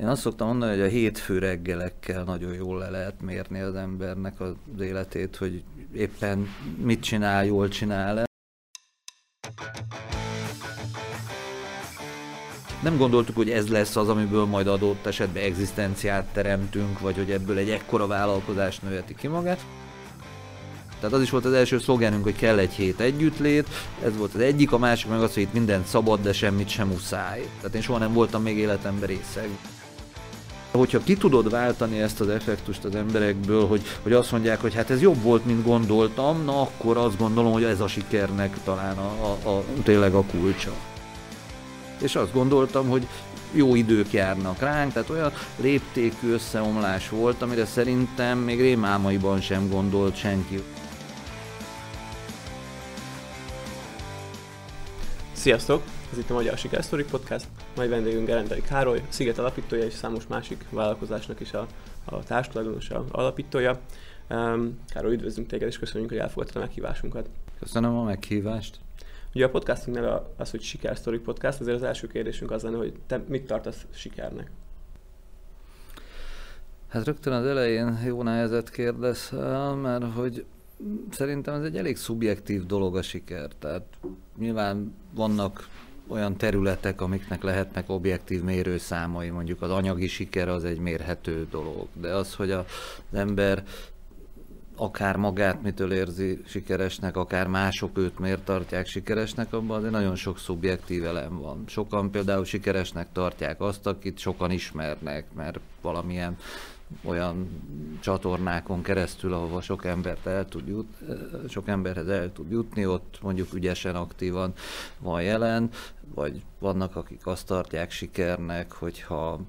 Én azt szoktam mondani, hogy a hétfő reggelekkel nagyon jól le lehet mérni az embernek az életét, hogy éppen mit csinál, jól csinál-e. Nem gondoltuk, hogy ez lesz az, amiből majd adott esetben egzisztenciát teremtünk, vagy hogy ebből egy ekkora vállalkozás növeti ki magát. Tehát az is volt az első szlogenünk, hogy kell egy hét együttlét, ez volt az egyik, a másik meg az, hogy itt mindent szabad, de semmit sem muszáj. Tehát én soha nem voltam még életemben részeg. Hogyha ki tudod váltani ezt az effektust az emberekből, hogy, hogy azt mondják, hogy hát ez jobb volt, mint gondoltam, na akkor azt gondolom, hogy ez a sikernek talán a, a, a tényleg a kulcsa. És azt gondoltam, hogy jó idők járnak ránk, tehát olyan léptékű összeomlás volt, amire szerintem még rémálmaiban sem gondolt senki. Sziasztok! Ez itt a Magyar Sikersztorik Podcast. Mai vendégünk Gerendai Károly, Sziget alapítója és számos másik vállalkozásnak is a, a társadalmas alapítója. Um, Károly, üdvözlünk téged, és köszönjük, hogy elfogadtad a meghívásunkat. Köszönöm a meghívást. Ugye a podcastunk neve az, hogy Sikersztorik Podcast, azért az első kérdésünk az lenne, hogy te mit tartasz sikernek? Hát rögtön az elején jó nehezet kérdezel, mert hogy szerintem ez egy elég szubjektív dolog a siker. Tehát nyilván vannak olyan területek, amiknek lehetnek objektív mérőszámai, mondjuk az anyagi siker az egy mérhető dolog, de az, hogy az ember akár magát mitől érzi sikeresnek, akár mások őt miért tartják sikeresnek, abban azért nagyon sok szubjektív elem van. Sokan például sikeresnek tartják azt, akit sokan ismernek, mert valamilyen olyan csatornákon keresztül, ahova sok embert el tud jut, sok emberhez el tud jutni, ott mondjuk ügyesen, aktívan van jelen, vagy vannak, akik azt tartják sikernek, hogyha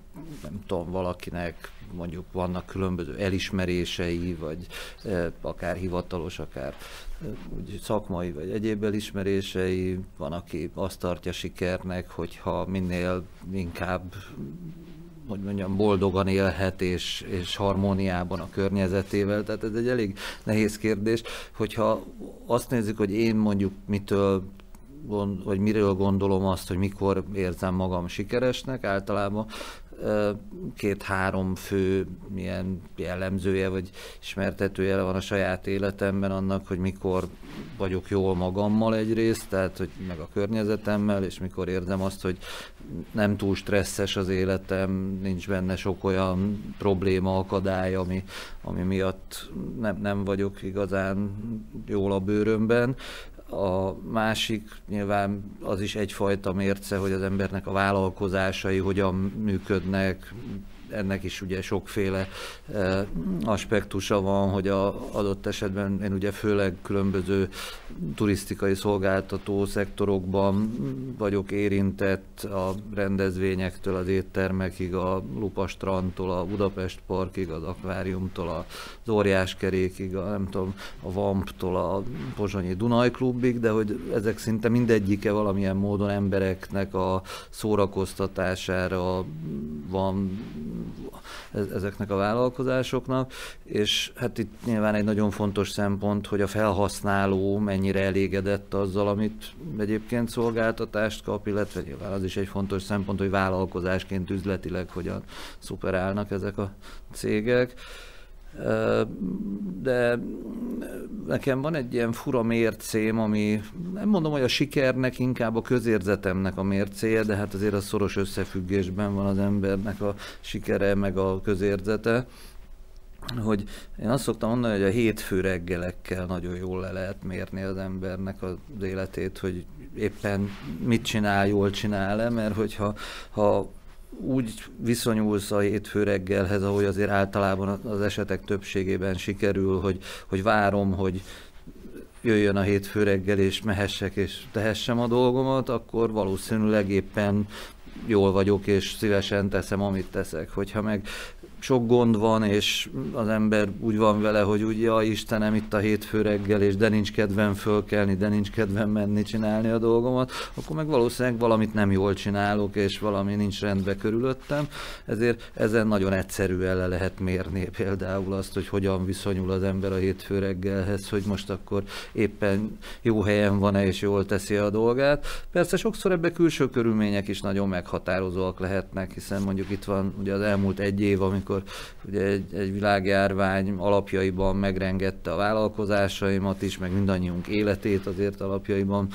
nem tudom, valakinek mondjuk vannak különböző elismerései, vagy akár hivatalos, akár úgy szakmai, vagy egyéb elismerései, van, aki azt tartja sikernek, hogyha minél inkább hogy mondjam, boldogan élhet és, és harmóniában a környezetével. Tehát ez egy elég nehéz kérdés, hogyha azt nézzük, hogy én mondjuk mitől vagy miről gondolom azt, hogy mikor érzem magam sikeresnek, általában két-három fő milyen jellemzője vagy ismertetője van a saját életemben annak, hogy mikor vagyok jól magammal egyrészt, tehát hogy meg a környezetemmel, és mikor érzem azt, hogy nem túl stresszes az életem, nincs benne sok olyan probléma, akadály, ami, ami miatt nem, nem vagyok igazán jól a bőrömben. A másik nyilván az is egyfajta mérce, hogy az embernek a vállalkozásai hogyan működnek, ennek is ugye sokféle eh, aspektusa van, hogy a adott esetben én ugye főleg különböző turisztikai szolgáltató szektorokban vagyok érintett a rendezvényektől, az éttermekig, a Lupastrandtól, a Budapest Parkig, az akváriumtól, az Óriáskerékig, a, nem tudom, a Vamptól, a Pozsonyi Dunaj Klubig, de hogy ezek szinte mindegyike valamilyen módon embereknek a szórakoztatására van ezeknek a vállalkozásoknak, és hát itt nyilván egy nagyon fontos szempont, hogy a felhasználó mennyire elégedett azzal, amit egyébként szolgáltatást kap, illetve nyilván az is egy fontos szempont, hogy vállalkozásként üzletileg hogyan szuperálnak ezek a cégek de nekem van egy ilyen fura mércém, ami nem mondom, hogy a sikernek, inkább a közérzetemnek a mércéje, de hát azért a szoros összefüggésben van az embernek a sikere, meg a közérzete. Hogy én azt szoktam mondani, hogy a hétfő reggelekkel nagyon jól le lehet mérni az embernek az életét, hogy éppen mit csinál, jól csinál-e, mert hogyha ha úgy viszonyulsz a hétfő reggelhez, ahogy azért általában az esetek többségében sikerül, hogy, hogy várom, hogy jöjjön a hétfő reggel, és mehessek, és tehessem a dolgomat, akkor valószínűleg éppen jól vagyok, és szívesen teszem, amit teszek. Hogyha meg sok gond van, és az ember úgy van vele, hogy úgy, ja Istenem, itt a hétfő reggel, és de nincs kedvem fölkelni, de nincs kedvem menni csinálni a dolgomat, akkor meg valószínűleg valamit nem jól csinálok, és valami nincs rendben körülöttem. Ezért ezen nagyon egyszerűen le lehet mérni például azt, hogy hogyan viszonyul az ember a hétfő reggelhez, hogy most akkor éppen jó helyen van-e, és jól teszi a dolgát. Persze sokszor ebbe külső körülmények is nagyon meghatározóak lehetnek, hiszen mondjuk itt van ugye az elmúlt egy év, amikor ugye egy, egy világjárvány alapjaiban megrengette a vállalkozásaimat is, meg mindannyiunk életét azért alapjaiban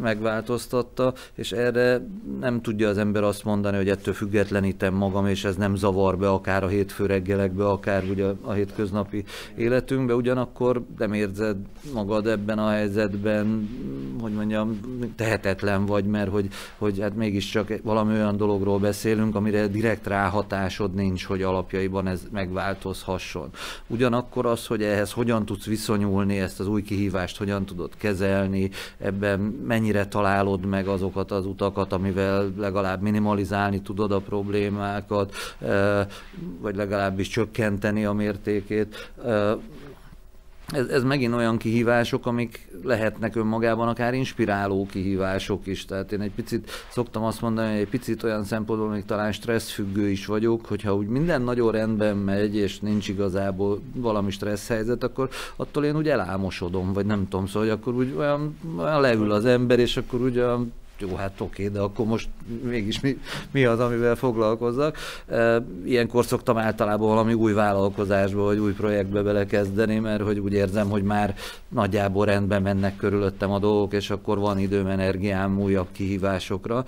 megváltoztatta, és erre nem tudja az ember azt mondani, hogy ettől függetlenítem magam, és ez nem zavar be akár a hétfő reggelekbe, akár ugye a hétköznapi életünkbe, ugyanakkor nem érzed magad ebben a helyzetben, hogy mondjam, tehetetlen vagy, mert hogy, hogy hát mégiscsak valami olyan dologról beszélünk, amire direkt ráhatásod nincs, hogy alapjaiban ez megváltozhasson. Ugyanakkor az, hogy ehhez hogyan tudsz viszonyulni, ezt az új kihívást hogyan tudod kezelni, ebben mennyire találod meg azokat az utakat, amivel legalább minimalizálni tudod a problémákat, vagy legalábbis csökkenteni a mértékét ez, ez megint olyan kihívások, amik lehetnek önmagában akár inspiráló kihívások is. Tehát én egy picit szoktam azt mondani, hogy egy picit olyan szempontból még talán stresszfüggő is vagyok, hogyha úgy minden nagyon rendben megy, és nincs igazából valami stressz helyzet, akkor attól én úgy elámosodom, vagy nem tudom, szóval hogy akkor úgy olyan, olyan leül az ember, és akkor úgy olyan jó, hát oké, de akkor most mégis mi, mi az, amivel foglalkozzak. Ilyenkor szoktam általában valami új vállalkozásba, vagy új projektbe belekezdeni, mert hogy úgy érzem, hogy már nagyjából rendben mennek körülöttem a dolgok, és akkor van időm, energiám újabb kihívásokra.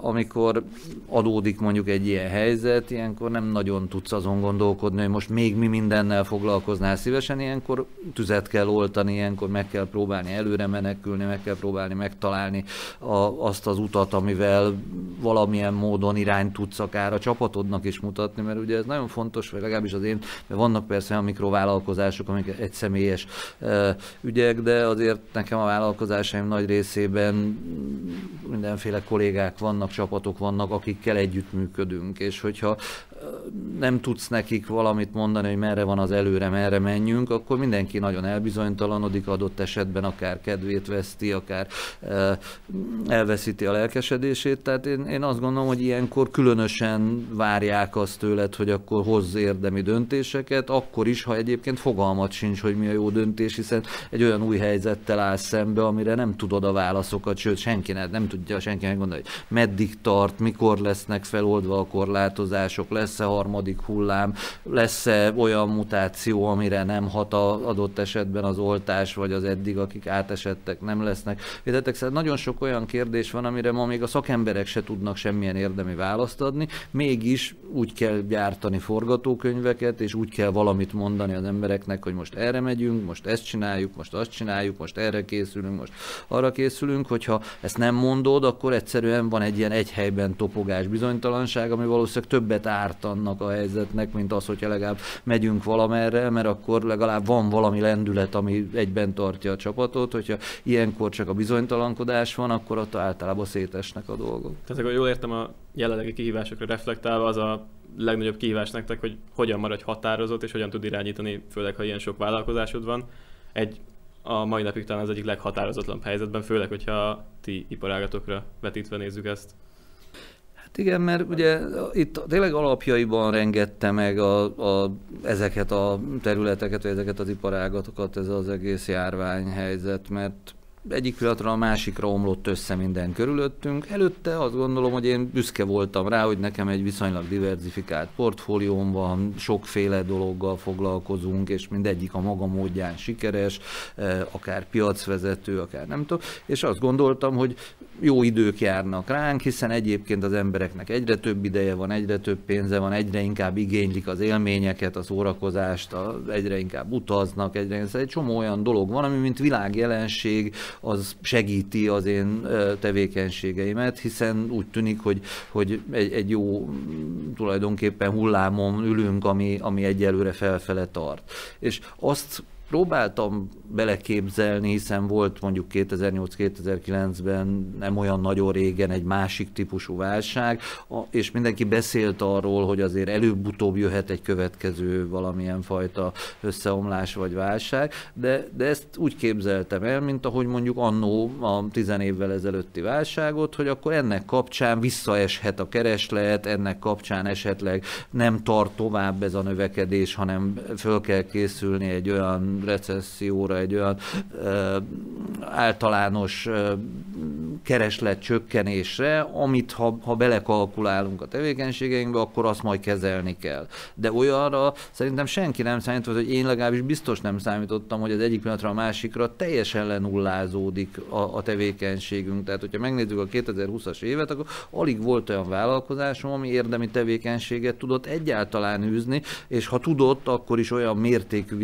Amikor adódik mondjuk egy ilyen helyzet, ilyenkor nem nagyon tudsz azon gondolkodni, hogy most még mi mindennel foglalkoznál szívesen, ilyenkor tüzet kell oltani, ilyenkor meg kell próbálni előre menekülni, meg kell próbálni megtalálni a, azt az utat, amivel valamilyen módon irányt tudsz akár a csapatodnak is mutatni, mert ugye ez nagyon fontos, vagy legalábbis az én, mert vannak persze olyan mikrovállalkozások, amik egy személyes ügyek, de azért nekem a vállalkozásaim nagy részében mindenféle kollégák vannak, csapatok vannak, akikkel együttműködünk, és hogyha nem tudsz nekik valamit mondani, hogy merre van az előre, merre menjünk, akkor mindenki nagyon elbizonytalanodik adott esetben, akár kedvét veszti, akár elveszíti a lelkesedését. Tehát én, én azt gondolom, hogy ilyenkor különösen várják azt tőled, hogy akkor hozz érdemi döntéseket, akkor is, ha egyébként fogalmat sincs, hogy mi a jó döntés, hiszen egy olyan új helyzettel állsz szembe, amire nem tudod a válaszokat, sőt senki nem, nem tudja senki megmondani, hogy meddig tart, mikor lesznek feloldva a korlátozások, lesz-e harmadik hullám, lesz-e olyan mutáció, amire nem hat a adott esetben az oltás, vagy az eddig, akik átesettek, nem lesznek. Védetek, szóval nagyon sok olyan kérdés van, amire ma még a szakemberek se tudnak semmilyen érdemi választ adni, mégis úgy kell gyártani forgatókönyveket, és úgy kell valamit mondani az embereknek, hogy most erre megyünk, most ezt csináljuk, most azt csináljuk, most erre készülünk, most arra készülünk, hogyha ezt nem mondod, akkor egyszerűen van egy ilyen egy helyben topogás bizonytalanság, ami valószínűleg többet árt annak a helyzetnek, mint az, hogyha legalább megyünk valamerre, mert akkor legalább van valami lendület, ami egyben tartja a csapatot, hogyha ilyenkor csak a bizonytalankodás van, akkor ott általában szétesnek a dolgok. Tehát jól értem a jelenlegi kihívásokra reflektálva, az a legnagyobb kihívás nektek, hogy hogyan maradj határozott, és hogyan tud irányítani, főleg ha ilyen sok vállalkozásod van. Egy a mai napig talán az egyik leghatározatlanabb helyzetben, főleg, hogyha ti iparágatokra vetítve nézzük ezt. Hát igen, mert ugye itt tényleg alapjaiban rengette meg a, a, ezeket a területeket, vagy ezeket az iparágatokat ez az egész járványhelyzet, mert egyik pillanatra a másikra omlott össze minden körülöttünk. Előtte azt gondolom, hogy én büszke voltam rá, hogy nekem egy viszonylag diversifikált portfólióm van, sokféle dologgal foglalkozunk, és mindegyik a maga módján sikeres, eh, akár piacvezető, akár nem tudom, és azt gondoltam, hogy jó idők járnak ránk, hiszen egyébként az embereknek egyre több ideje van, egyre több pénze van, egyre inkább igénylik az élményeket, az órakozást, egyre inkább utaznak, egyre ez egy csomó olyan dolog van, ami mint világjelenség, az segíti az én tevékenységeimet, hiszen úgy tűnik, hogy, hogy egy, egy jó tulajdonképpen hullámon ülünk, ami, ami egyelőre felfele tart. És azt próbáltam beleképzelni, hiszen volt mondjuk 2008-2009-ben nem olyan nagyon régen egy másik típusú válság, és mindenki beszélt arról, hogy azért előbb-utóbb jöhet egy következő valamilyen fajta összeomlás vagy válság, de, de ezt úgy képzeltem el, mint ahogy mondjuk annó a tizen évvel ezelőtti válságot, hogy akkor ennek kapcsán visszaeshet a kereslet, ennek kapcsán esetleg nem tart tovább ez a növekedés, hanem föl kell készülni egy olyan recesszióra, egy olyan ö, általános ö, kereslet csökkenésre, amit ha, ha belekalkulálunk a tevékenységeinkbe, akkor azt majd kezelni kell. De olyanra szerintem senki nem számított, hogy én legalábbis biztos nem számítottam, hogy az egyik pillanatra a másikra teljesen lenullázódik a, a tevékenységünk. Tehát, hogyha megnézzük a 2020-as évet, akkor alig volt olyan vállalkozásom, ami érdemi tevékenységet tudott egyáltalán űzni, és ha tudott, akkor is olyan mértékű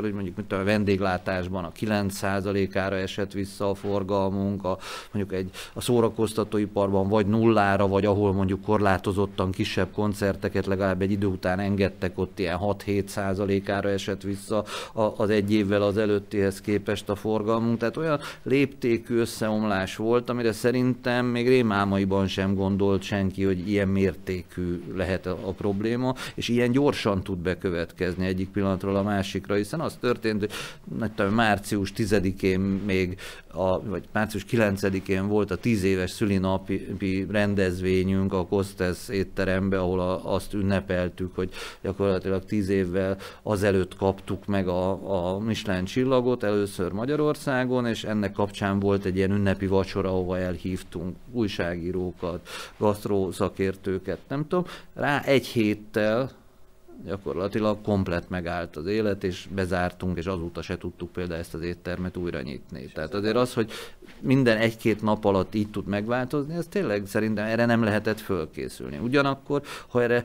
visszaesésekkel, hogy mondjuk mint a vendéglátásban a 9%-ára esett vissza a forgalmunk, a, mondjuk egy, a szórakoztatóiparban vagy nullára, vagy ahol mondjuk korlátozottan kisebb koncerteket legalább egy idő után engedtek, ott ilyen 6-7%-ára esett vissza az egy évvel az előttihez képest a forgalmunk. Tehát olyan léptékű összeomlás volt, amire szerintem még rémálmaiban sem gondolt senki, hogy ilyen mértékű lehet a, a probléma, és ilyen gyorsan tud bekövetkezni egyik pillanatról a másikra, hiszen az történt, hogy tudom, március 10-én még, a, vagy március 9-én volt a 10 éves szülinapi rendezvényünk a Kostesz étterembe, ahol a, azt ünnepeltük, hogy gyakorlatilag 10 évvel azelőtt kaptuk meg a, a Michelin csillagot először Magyarországon, és ennek kapcsán volt egy ilyen ünnepi vacsora, ahova elhívtunk újságírókat, gasztró szakértőket, nem tudom. Rá egy héttel gyakorlatilag komplet megállt az élet, és bezártunk, és azóta se tudtuk például ezt az éttermet újra nyitni. Tehát azért az, hogy minden egy-két nap alatt így tud megváltozni, ez tényleg szerintem erre nem lehetett fölkészülni. Ugyanakkor, ha erre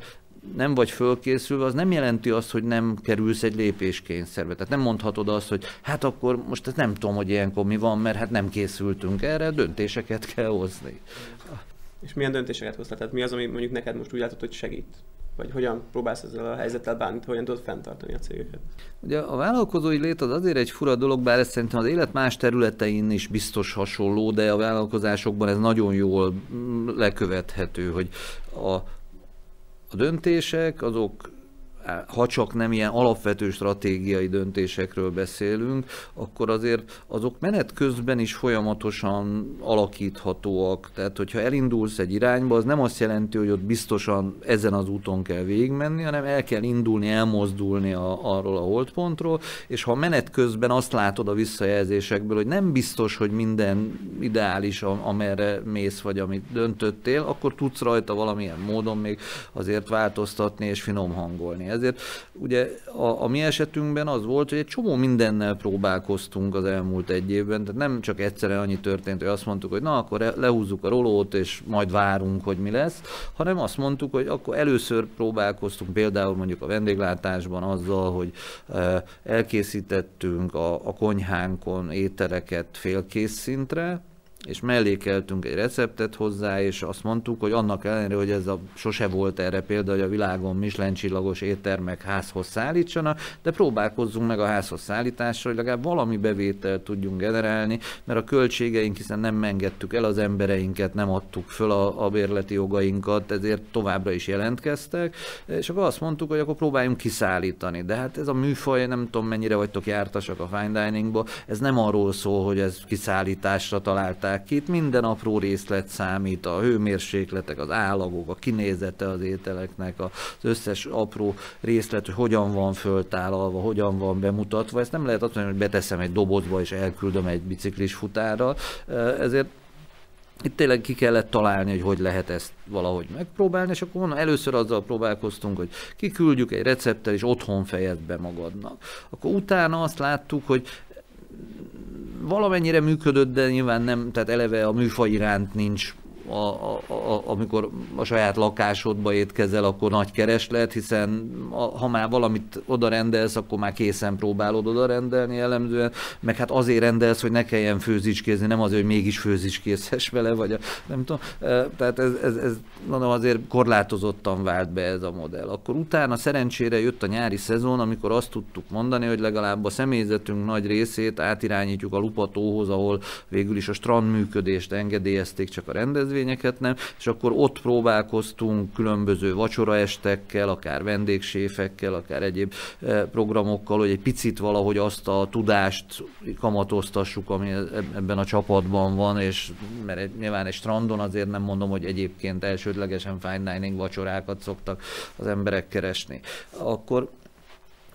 nem vagy fölkészülve, az nem jelenti azt, hogy nem kerülsz egy lépéskényszerbe. Tehát nem mondhatod azt, hogy hát akkor most ezt nem tudom, hogy ilyenkor mi van, mert hát nem készültünk erre, döntéseket kell hozni. És milyen döntéseket hoztál? Tehát mi az, ami mondjuk neked most úgy látod, hogy segít? Vagy hogyan próbálsz ezzel a helyzettel bánni, hogyan tudod fenntartani a cégeket? Ugye a vállalkozói lét az azért egy fura dolog, bár ez szerintem az élet más területein is biztos hasonló, de a vállalkozásokban ez nagyon jól lekövethető, hogy a, a döntések azok ha csak nem ilyen alapvető stratégiai döntésekről beszélünk, akkor azért azok menet közben is folyamatosan alakíthatóak. Tehát, hogyha elindulsz egy irányba, az nem azt jelenti, hogy ott biztosan ezen az úton kell végigmenni, hanem el kell indulni, elmozdulni a, arról a holdpontról, és ha menet közben azt látod a visszajelzésekből, hogy nem biztos, hogy minden ideális, amerre mész, vagy amit döntöttél, akkor tudsz rajta valamilyen módon még azért változtatni és finom hangolni ezért ugye a, a mi esetünkben az volt, hogy egy csomó mindennel próbálkoztunk az elmúlt egy évben, tehát nem csak egyszerre annyi történt, hogy azt mondtuk, hogy na akkor lehúzzuk a rolót, és majd várunk, hogy mi lesz, hanem azt mondtuk, hogy akkor először próbálkoztunk például mondjuk a vendéglátásban azzal, hogy e, elkészítettünk a, a konyhánkon ételeket félkész szintre, és mellékeltünk egy receptet hozzá, és azt mondtuk, hogy annak ellenére, hogy ez a, sose volt erre példa, hogy a világon Michelin csillagos éttermek házhoz szállítsanak, de próbálkozzunk meg a házhoz szállításra, hogy legalább valami bevételt tudjunk generálni, mert a költségeink, hiszen nem engedtük el az embereinket, nem adtuk föl a, a bérleti jogainkat, ezért továbbra is jelentkeztek, és akkor azt mondtuk, hogy akkor próbáljunk kiszállítani. De hát ez a műfaj, nem tudom mennyire vagytok jártasak a fine diningba, ez nem arról szól, hogy ez kiszállításra találták ki, itt minden apró részlet számít, a hőmérsékletek, az állagok, a kinézete az ételeknek, az összes apró részlet, hogy hogyan van föltálalva, hogyan van bemutatva, ezt nem lehet azt mondani, hogy beteszem egy dobozba és elküldöm egy biciklis futárral, ezért itt tényleg ki kellett találni, hogy hogy lehet ezt valahogy megpróbálni, és akkor mondom, először azzal próbálkoztunk, hogy kiküldjük egy recepttel, és otthon fejezd be magadnak. Akkor utána azt láttuk, hogy valamennyire működött, de nyilván nem, tehát eleve a műfaj iránt nincs a, a, amikor a saját lakásodba étkezel, akkor nagy kereslet, hiszen a, ha már valamit oda rendelsz, akkor már készen próbálod oda rendelni jellemzően, meg hát azért rendelsz, hogy ne kelljen főzicskézni, nem azért, hogy mégis főzicskészhes vele, vagy a, nem tudom. Tehát ez, ez, ez mondom, azért korlátozottan vált be ez a modell. Akkor utána szerencsére jött a nyári szezon, amikor azt tudtuk mondani, hogy legalább a személyzetünk nagy részét átirányítjuk a Lupatóhoz, ahol végül is a strand működést engedélyezték, csak a rendezvényeket nem, és akkor ott próbálkoztunk különböző vacsoraestekkel, akár vendégséfekkel, akár egyéb eh, programokkal, hogy egy picit valahogy azt a tudást kamatoztassuk, ami e-, ebben a csapatban van, és mert nyilván egy strandon azért nem mondom, hogy egyébként elsődlegesen fine dining vacsorákat szoktak az emberek keresni. Akkor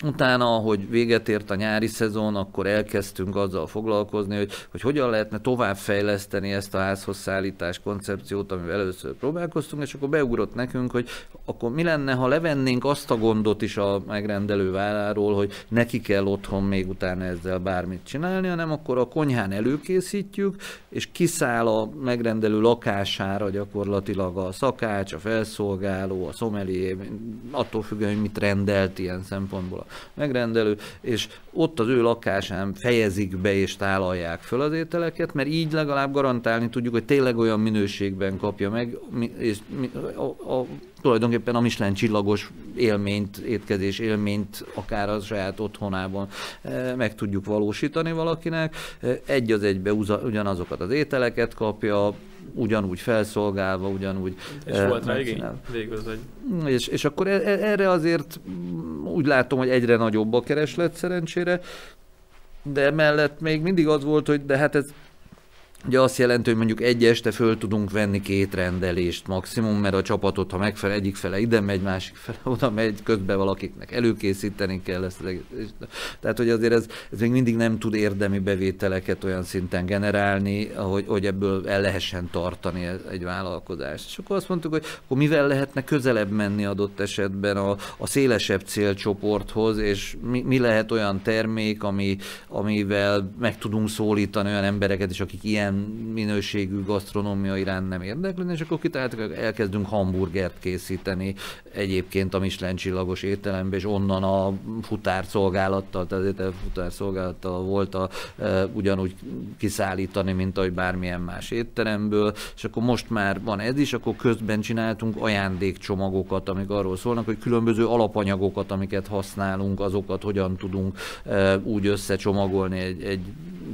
Utána, ahogy véget ért a nyári szezon, akkor elkezdtünk azzal foglalkozni, hogy, hogy hogyan lehetne továbbfejleszteni ezt a házhoz szállítás koncepciót, amivel először próbálkoztunk, és akkor beugrott nekünk, hogy akkor mi lenne, ha levennénk azt a gondot is a megrendelő válláról, hogy neki kell otthon még utána ezzel bármit csinálni, hanem akkor a konyhán előkészítjük, és kiszáll a megrendelő lakására gyakorlatilag a szakács, a felszolgáló, a szomelié, attól függően, hogy mit rendelt ilyen szempontból megrendelő, és ott az ő lakásán fejezik be és tálalják föl az ételeket, mert így legalább garantálni tudjuk, hogy tényleg olyan minőségben kapja meg, és a, a, tulajdonképpen a Michelin csillagos élményt, étkezés élményt akár az saját otthonában e, meg tudjuk valósítani valakinek. E, egy az egybe ugyanazokat az ételeket kapja, ugyanúgy felszolgálva, ugyanúgy... És uh, volt rá igény? Végül, hogy... És, és akkor e, erre azért úgy látom, hogy egyre nagyobb a kereslet szerencsére, de mellett még mindig az volt, hogy de hát ez Ugye azt jelenti, hogy mondjuk egy este föl tudunk venni két rendelést maximum, mert a csapatot, ha megfelel, egyik fele ide megy, másik fele oda megy, közben valakiknek előkészíteni kell ezt. Tehát, hogy azért ez, ez még mindig nem tud érdemi bevételeket olyan szinten generálni, hogy, hogy ebből el lehessen tartani egy vállalkozást. És akkor azt mondtuk, hogy akkor mivel lehetne közelebb menni adott esetben a, a szélesebb célcsoporthoz, és mi, mi lehet olyan termék, ami, amivel meg tudunk szólítani olyan embereket is, akik ilyen ilyen minőségű gasztronómia iránt nem érdeklődni, és akkor kitaláltuk, elkezdünk hamburgert készíteni egyébként a Michelin csillagos ételembe, és onnan a futárszolgálattal, tehát a futárszolgálattal volt a, e, ugyanúgy kiszállítani, mint ahogy bármilyen más étteremből, és akkor most már van ez is, akkor közben csináltunk ajándékcsomagokat, amik arról szólnak, hogy különböző alapanyagokat, amiket használunk, azokat hogyan tudunk e, úgy összecsomagolni egy, egy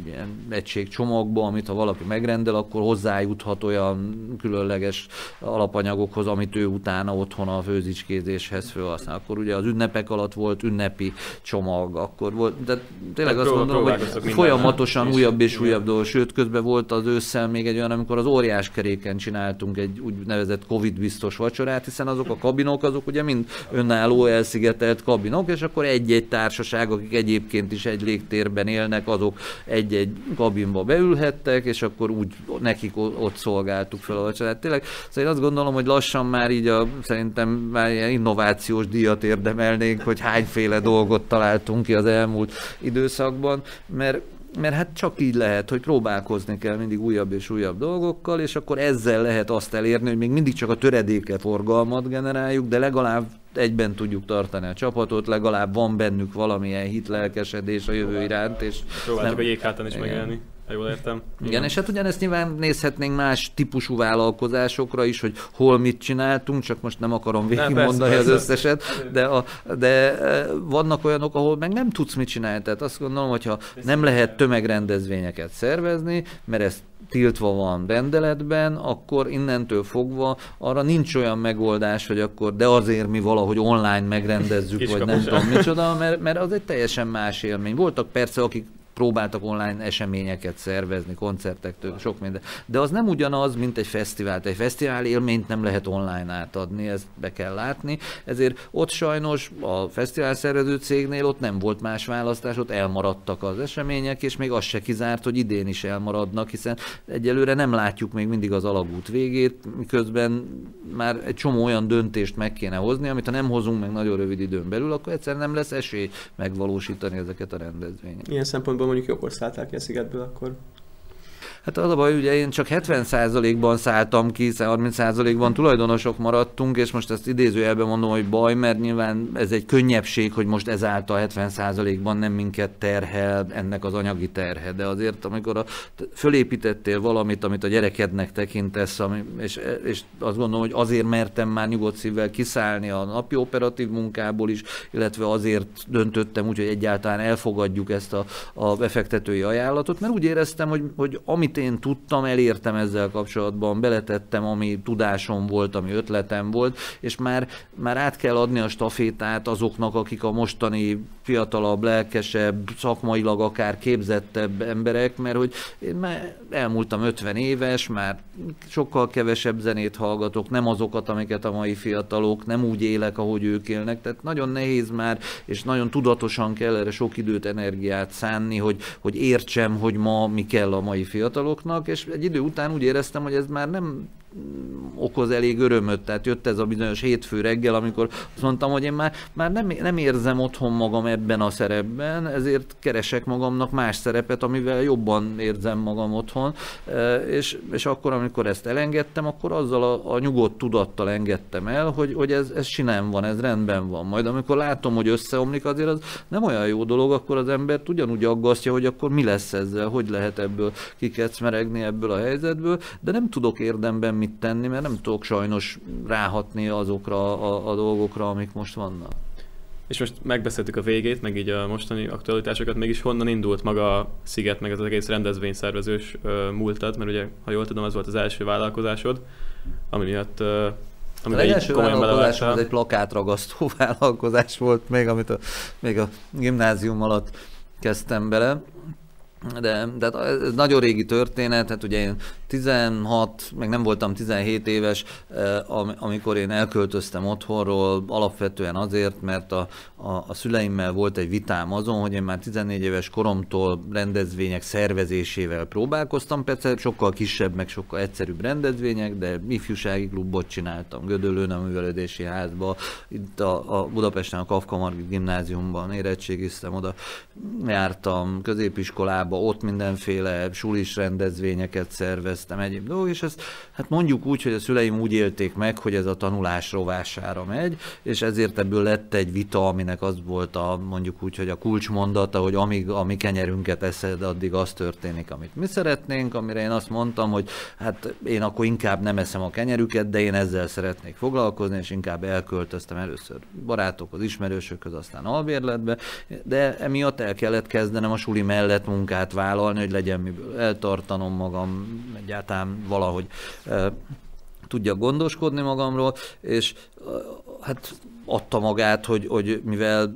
ilyen egységcsomagba, amit ha valaki megrendel, akkor hozzájuthat olyan különleges alapanyagokhoz, amit ő utána otthon a főzicskézéshez felhasznál. Akkor ugye az ünnepek alatt volt ünnepi csomag, akkor volt, de tényleg azt mondom, hogy folyamatosan újabb és újabb dolgok, sőt közben volt az ősszel még egy olyan, amikor az óriás keréken csináltunk egy úgynevezett Covid biztos vacsorát, hiszen azok a kabinok, azok ugye mind önálló elszigetelt kabinok, és akkor egy-egy társaság, akik egyébként is egy légtérben élnek, azok egy-egy kabinba beülhettek, és akkor úgy nekik ott szolgáltuk fel a vacsorát. Tényleg, szóval én azt gondolom, hogy lassan már így a, szerintem már ilyen innovációs díjat érdemelnénk, hogy hányféle dolgot találtunk ki az elmúlt időszakban, mert mert hát csak így lehet, hogy próbálkozni kell mindig újabb és újabb dolgokkal, és akkor ezzel lehet azt elérni, hogy még mindig csak a töredéke forgalmat generáljuk, de legalább egyben tudjuk tartani a csapatot, legalább van bennük valamilyen hitlelkesedés a jövő iránt. És Próbáljuk nem... a jégháton is megélni ha jól értem. Igen, Igen, és hát ugyanezt nyilván nézhetnénk más típusú vállalkozásokra is, hogy hol mit csináltunk, csak most nem akarom végigmondani az összeset, de, a, de e, vannak olyanok, ahol meg nem tudsz mit csinálni. Tehát azt gondolom, hogyha nem lehet tömegrendezvényeket szervezni, mert ez tiltva van rendeletben, akkor innentől fogva arra nincs olyan megoldás, hogy akkor de azért mi valahogy online megrendezzük, vagy nem tudom micsoda, mert, mert az egy teljesen más élmény. Voltak persze, akik próbáltak online eseményeket szervezni, koncertektől, sok minden. De az nem ugyanaz, mint egy fesztivál. Egy fesztivál élményt nem lehet online átadni, ezt be kell látni. Ezért ott sajnos a fesztivál szervező cégnél ott nem volt más választás, ott elmaradtak az események, és még az se kizárt, hogy idén is elmaradnak, hiszen egyelőre nem látjuk még mindig az alagút végét, miközben már egy csomó olyan döntést meg kéne hozni, amit ha nem hozunk meg nagyon rövid időn belül, akkor egyszerűen nem lesz esély megvalósítani ezeket a rendezvényeket. Ilyen szempontból mondjuk jókor szálltál ki a szigetből akkor? Hát az a baj, ugye én csak 70%-ban szálltam ki, 30%-ban tulajdonosok maradtunk, és most ezt idézőjelben mondom, hogy baj, mert nyilván ez egy könnyebbség, hogy most ezáltal 70%-ban nem minket terhel ennek az anyagi terhe, de azért amikor a, fölépítettél valamit, amit a gyerekednek tekintesz, ami, és, és azt gondolom, hogy azért mertem már nyugodt szívvel kiszállni a napi operatív munkából is, illetve azért döntöttem úgy, hogy egyáltalán elfogadjuk ezt a, a befektetői ajánlatot, mert úgy éreztem, hogy, hogy amit én tudtam, elértem ezzel kapcsolatban, beletettem, ami tudásom volt, ami ötletem volt, és már, már át kell adni a stafétát azoknak, akik a mostani fiatalabb, lelkesebb, szakmailag akár képzettebb emberek, mert hogy én már elmúltam 50 éves, már sokkal kevesebb zenét hallgatok, nem azokat, amiket a mai fiatalok, nem úgy élek, ahogy ők élnek, tehát nagyon nehéz már, és nagyon tudatosan kell erre sok időt, energiát szánni, hogy, hogy értsem, hogy ma mi kell a mai fiataloknak, és egy idő után úgy éreztem, hogy ez már nem okoz elég örömöt, tehát jött ez a bizonyos hétfő reggel, amikor azt mondtam, hogy én már, már nem, nem érzem otthon magam ebben a szerepben, ezért keresek magamnak más szerepet, amivel jobban érzem magam otthon, e, és, és akkor, amikor ezt elengedtem, akkor azzal a, a nyugodt tudattal engedtem el, hogy, hogy ez, ez sinem van, ez rendben van. Majd amikor látom, hogy összeomlik, azért az nem olyan jó dolog, akkor az embert ugyanúgy aggasztja, hogy akkor mi lesz ezzel, hogy lehet ebből kikecmeregni ebből a helyzetből, de nem tudok érdemben mit tenni, mert nem tudok sajnos ráhatni azokra a, a dolgokra, amik most vannak. És most megbeszéltük a végét, meg így a mostani aktualitásokat, mégis honnan indult maga a Sziget, meg az egész rendezvényszervezős múltad, mert ugye, ha jól tudom, az volt az első vállalkozásod, ami miatt amit az első vállalkozás az egy plakátragasztó vállalkozás volt, még amit a, még a gimnázium alatt kezdtem bele, de, de ez nagyon régi történet, hát ugye én 16, meg nem voltam 17 éves, eh, amikor én elköltöztem otthonról, alapvetően azért, mert a, a, a szüleimmel volt egy vitám azon, hogy én már 14 éves koromtól rendezvények szervezésével próbálkoztam, persze sokkal kisebb, meg sokkal egyszerűbb rendezvények, de ifjúsági klubot csináltam, Gödöllőn a művelődési házba, itt a, a Budapesten a Kafka Margit gimnáziumban érettségiztem, oda jártam középiskolába, ott mindenféle sulis rendezvényeket szerveztem, egyéb dolgok, és ezt hát mondjuk úgy, hogy a szüleim úgy élték meg, hogy ez a tanulás rovására megy, és ezért ebből lett egy vita, aminek az volt a mondjuk úgy, hogy a kulcsmondata, hogy amíg a mi kenyerünket eszed, addig az történik, amit mi szeretnénk, amire én azt mondtam, hogy hát én akkor inkább nem eszem a kenyerüket, de én ezzel szeretnék foglalkozni, és inkább elköltöztem először barátokhoz, ismerősökhöz, aztán albérletbe, de emiatt el kellett kezdenem a suli mellett munkát vállalni, hogy legyen miből eltartanom magam, egy egyáltalán valahogy tudja gondoskodni magamról, és hát adta magát, hogy, hogy mivel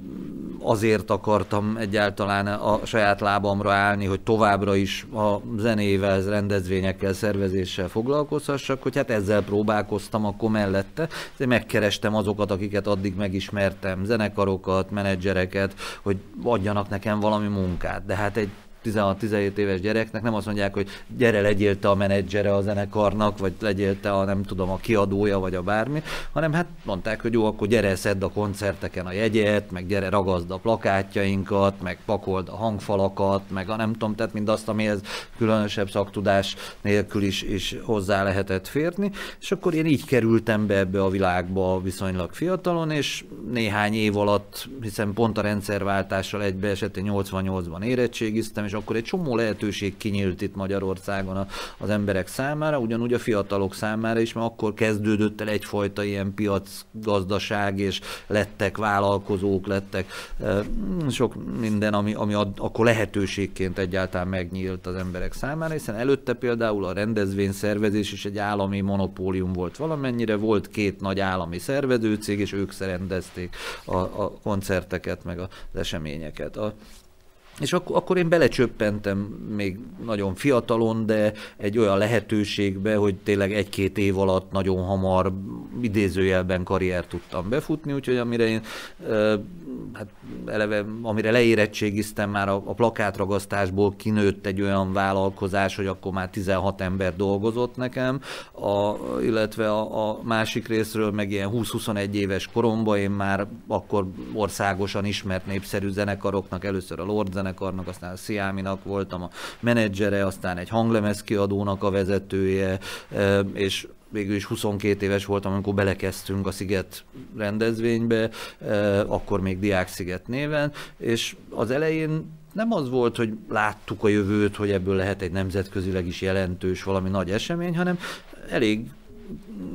azért akartam egyáltalán a saját lábamra állni, hogy továbbra is a zenével, rendezvényekkel, szervezéssel foglalkozhassak, hogy hát ezzel próbálkoztam akkor mellette. De megkerestem azokat, akiket addig megismertem, zenekarokat, menedzsereket, hogy adjanak nekem valami munkát. De hát egy 16-17 éves gyereknek nem azt mondják, hogy gyere legyél te a menedzsere a zenekarnak, vagy legyél te a nem tudom, a kiadója, vagy a bármi, hanem hát mondták, hogy jó, akkor gyere szedd a koncerteken a jegyet, meg gyere ragazd a plakátjainkat, meg pakold a hangfalakat, meg a nem tudom, tehát mindazt, amihez különösebb szaktudás nélkül is, is hozzá lehetett férni, és akkor én így kerültem be ebbe a világba viszonylag fiatalon, és néhány év alatt, hiszen pont a rendszerváltással egybeesett, én 88-ban érettségiztem, és akkor egy csomó lehetőség kinyílt itt Magyarországon az emberek számára, ugyanúgy a fiatalok számára is, mert akkor kezdődött el egyfajta ilyen piacgazdaság, és lettek vállalkozók, lettek sok minden, ami, ami akkor lehetőségként egyáltalán megnyílt az emberek számára, hiszen előtte például a rendezvényszervezés is egy állami monopólium volt valamennyire, volt két nagy állami szervezőcég, és ők szerendezték a, a koncerteket, meg az eseményeket. A, és ak- akkor én belecsöppentem még nagyon fiatalon, de egy olyan lehetőségbe, hogy tényleg egy-két év alatt nagyon hamar idézőjelben karriert tudtam befutni, úgyhogy amire én hát eleve, amire leérettségiztem már a, a plakátragasztásból kinőtt egy olyan vállalkozás, hogy akkor már 16 ember dolgozott nekem, a, illetve a, a másik részről meg ilyen 20-21 éves koromban én már akkor országosan ismert népszerű zenekaroknak, először a Lord zenekarnak, aztán a Sziáminak voltam a menedzsere, aztán egy hanglemez kiadónak a vezetője, és végül is 22 éves voltam, amikor belekezdtünk a Sziget rendezvénybe, akkor még Diák Sziget néven, és az elején nem az volt, hogy láttuk a jövőt, hogy ebből lehet egy nemzetközileg is jelentős valami nagy esemény, hanem elég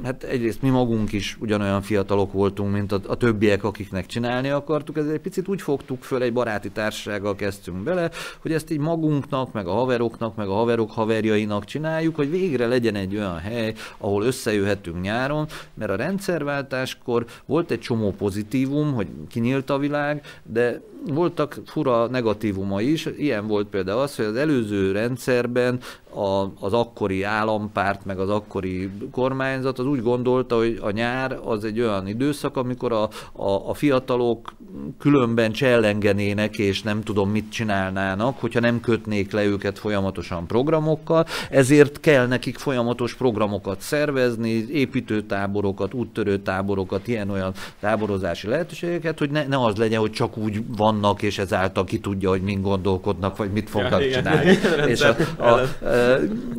hát egyrészt mi magunk is ugyanolyan fiatalok voltunk, mint a, a többiek, akiknek csinálni akartuk, ezért egy picit úgy fogtuk föl, egy baráti társasággal kezdtünk bele, hogy ezt így magunknak, meg a haveroknak, meg a haverok haverjainak csináljuk, hogy végre legyen egy olyan hely, ahol összejöhetünk nyáron, mert a rendszerváltáskor volt egy csomó pozitívum, hogy kinyílt a világ, de voltak fura negatívuma is, ilyen volt például az, hogy az előző rendszerben a, az akkori állampárt, meg az akkori kormányzat az úgy gondolta, hogy a nyár az egy olyan időszak, amikor a, a, a fiatalok különben csellengenének, és nem tudom mit csinálnának, hogyha nem kötnék le őket folyamatosan programokkal, ezért kell nekik folyamatos programokat szervezni, építőtáborokat, úttörőtáborokat, ilyen-olyan táborozási lehetőségeket, hogy ne, ne az legyen, hogy csak úgy vannak, és ezáltal ki tudja, hogy mind gondolkodnak, vagy mit fognak ja, csinálni. Igen, és, a, a, a,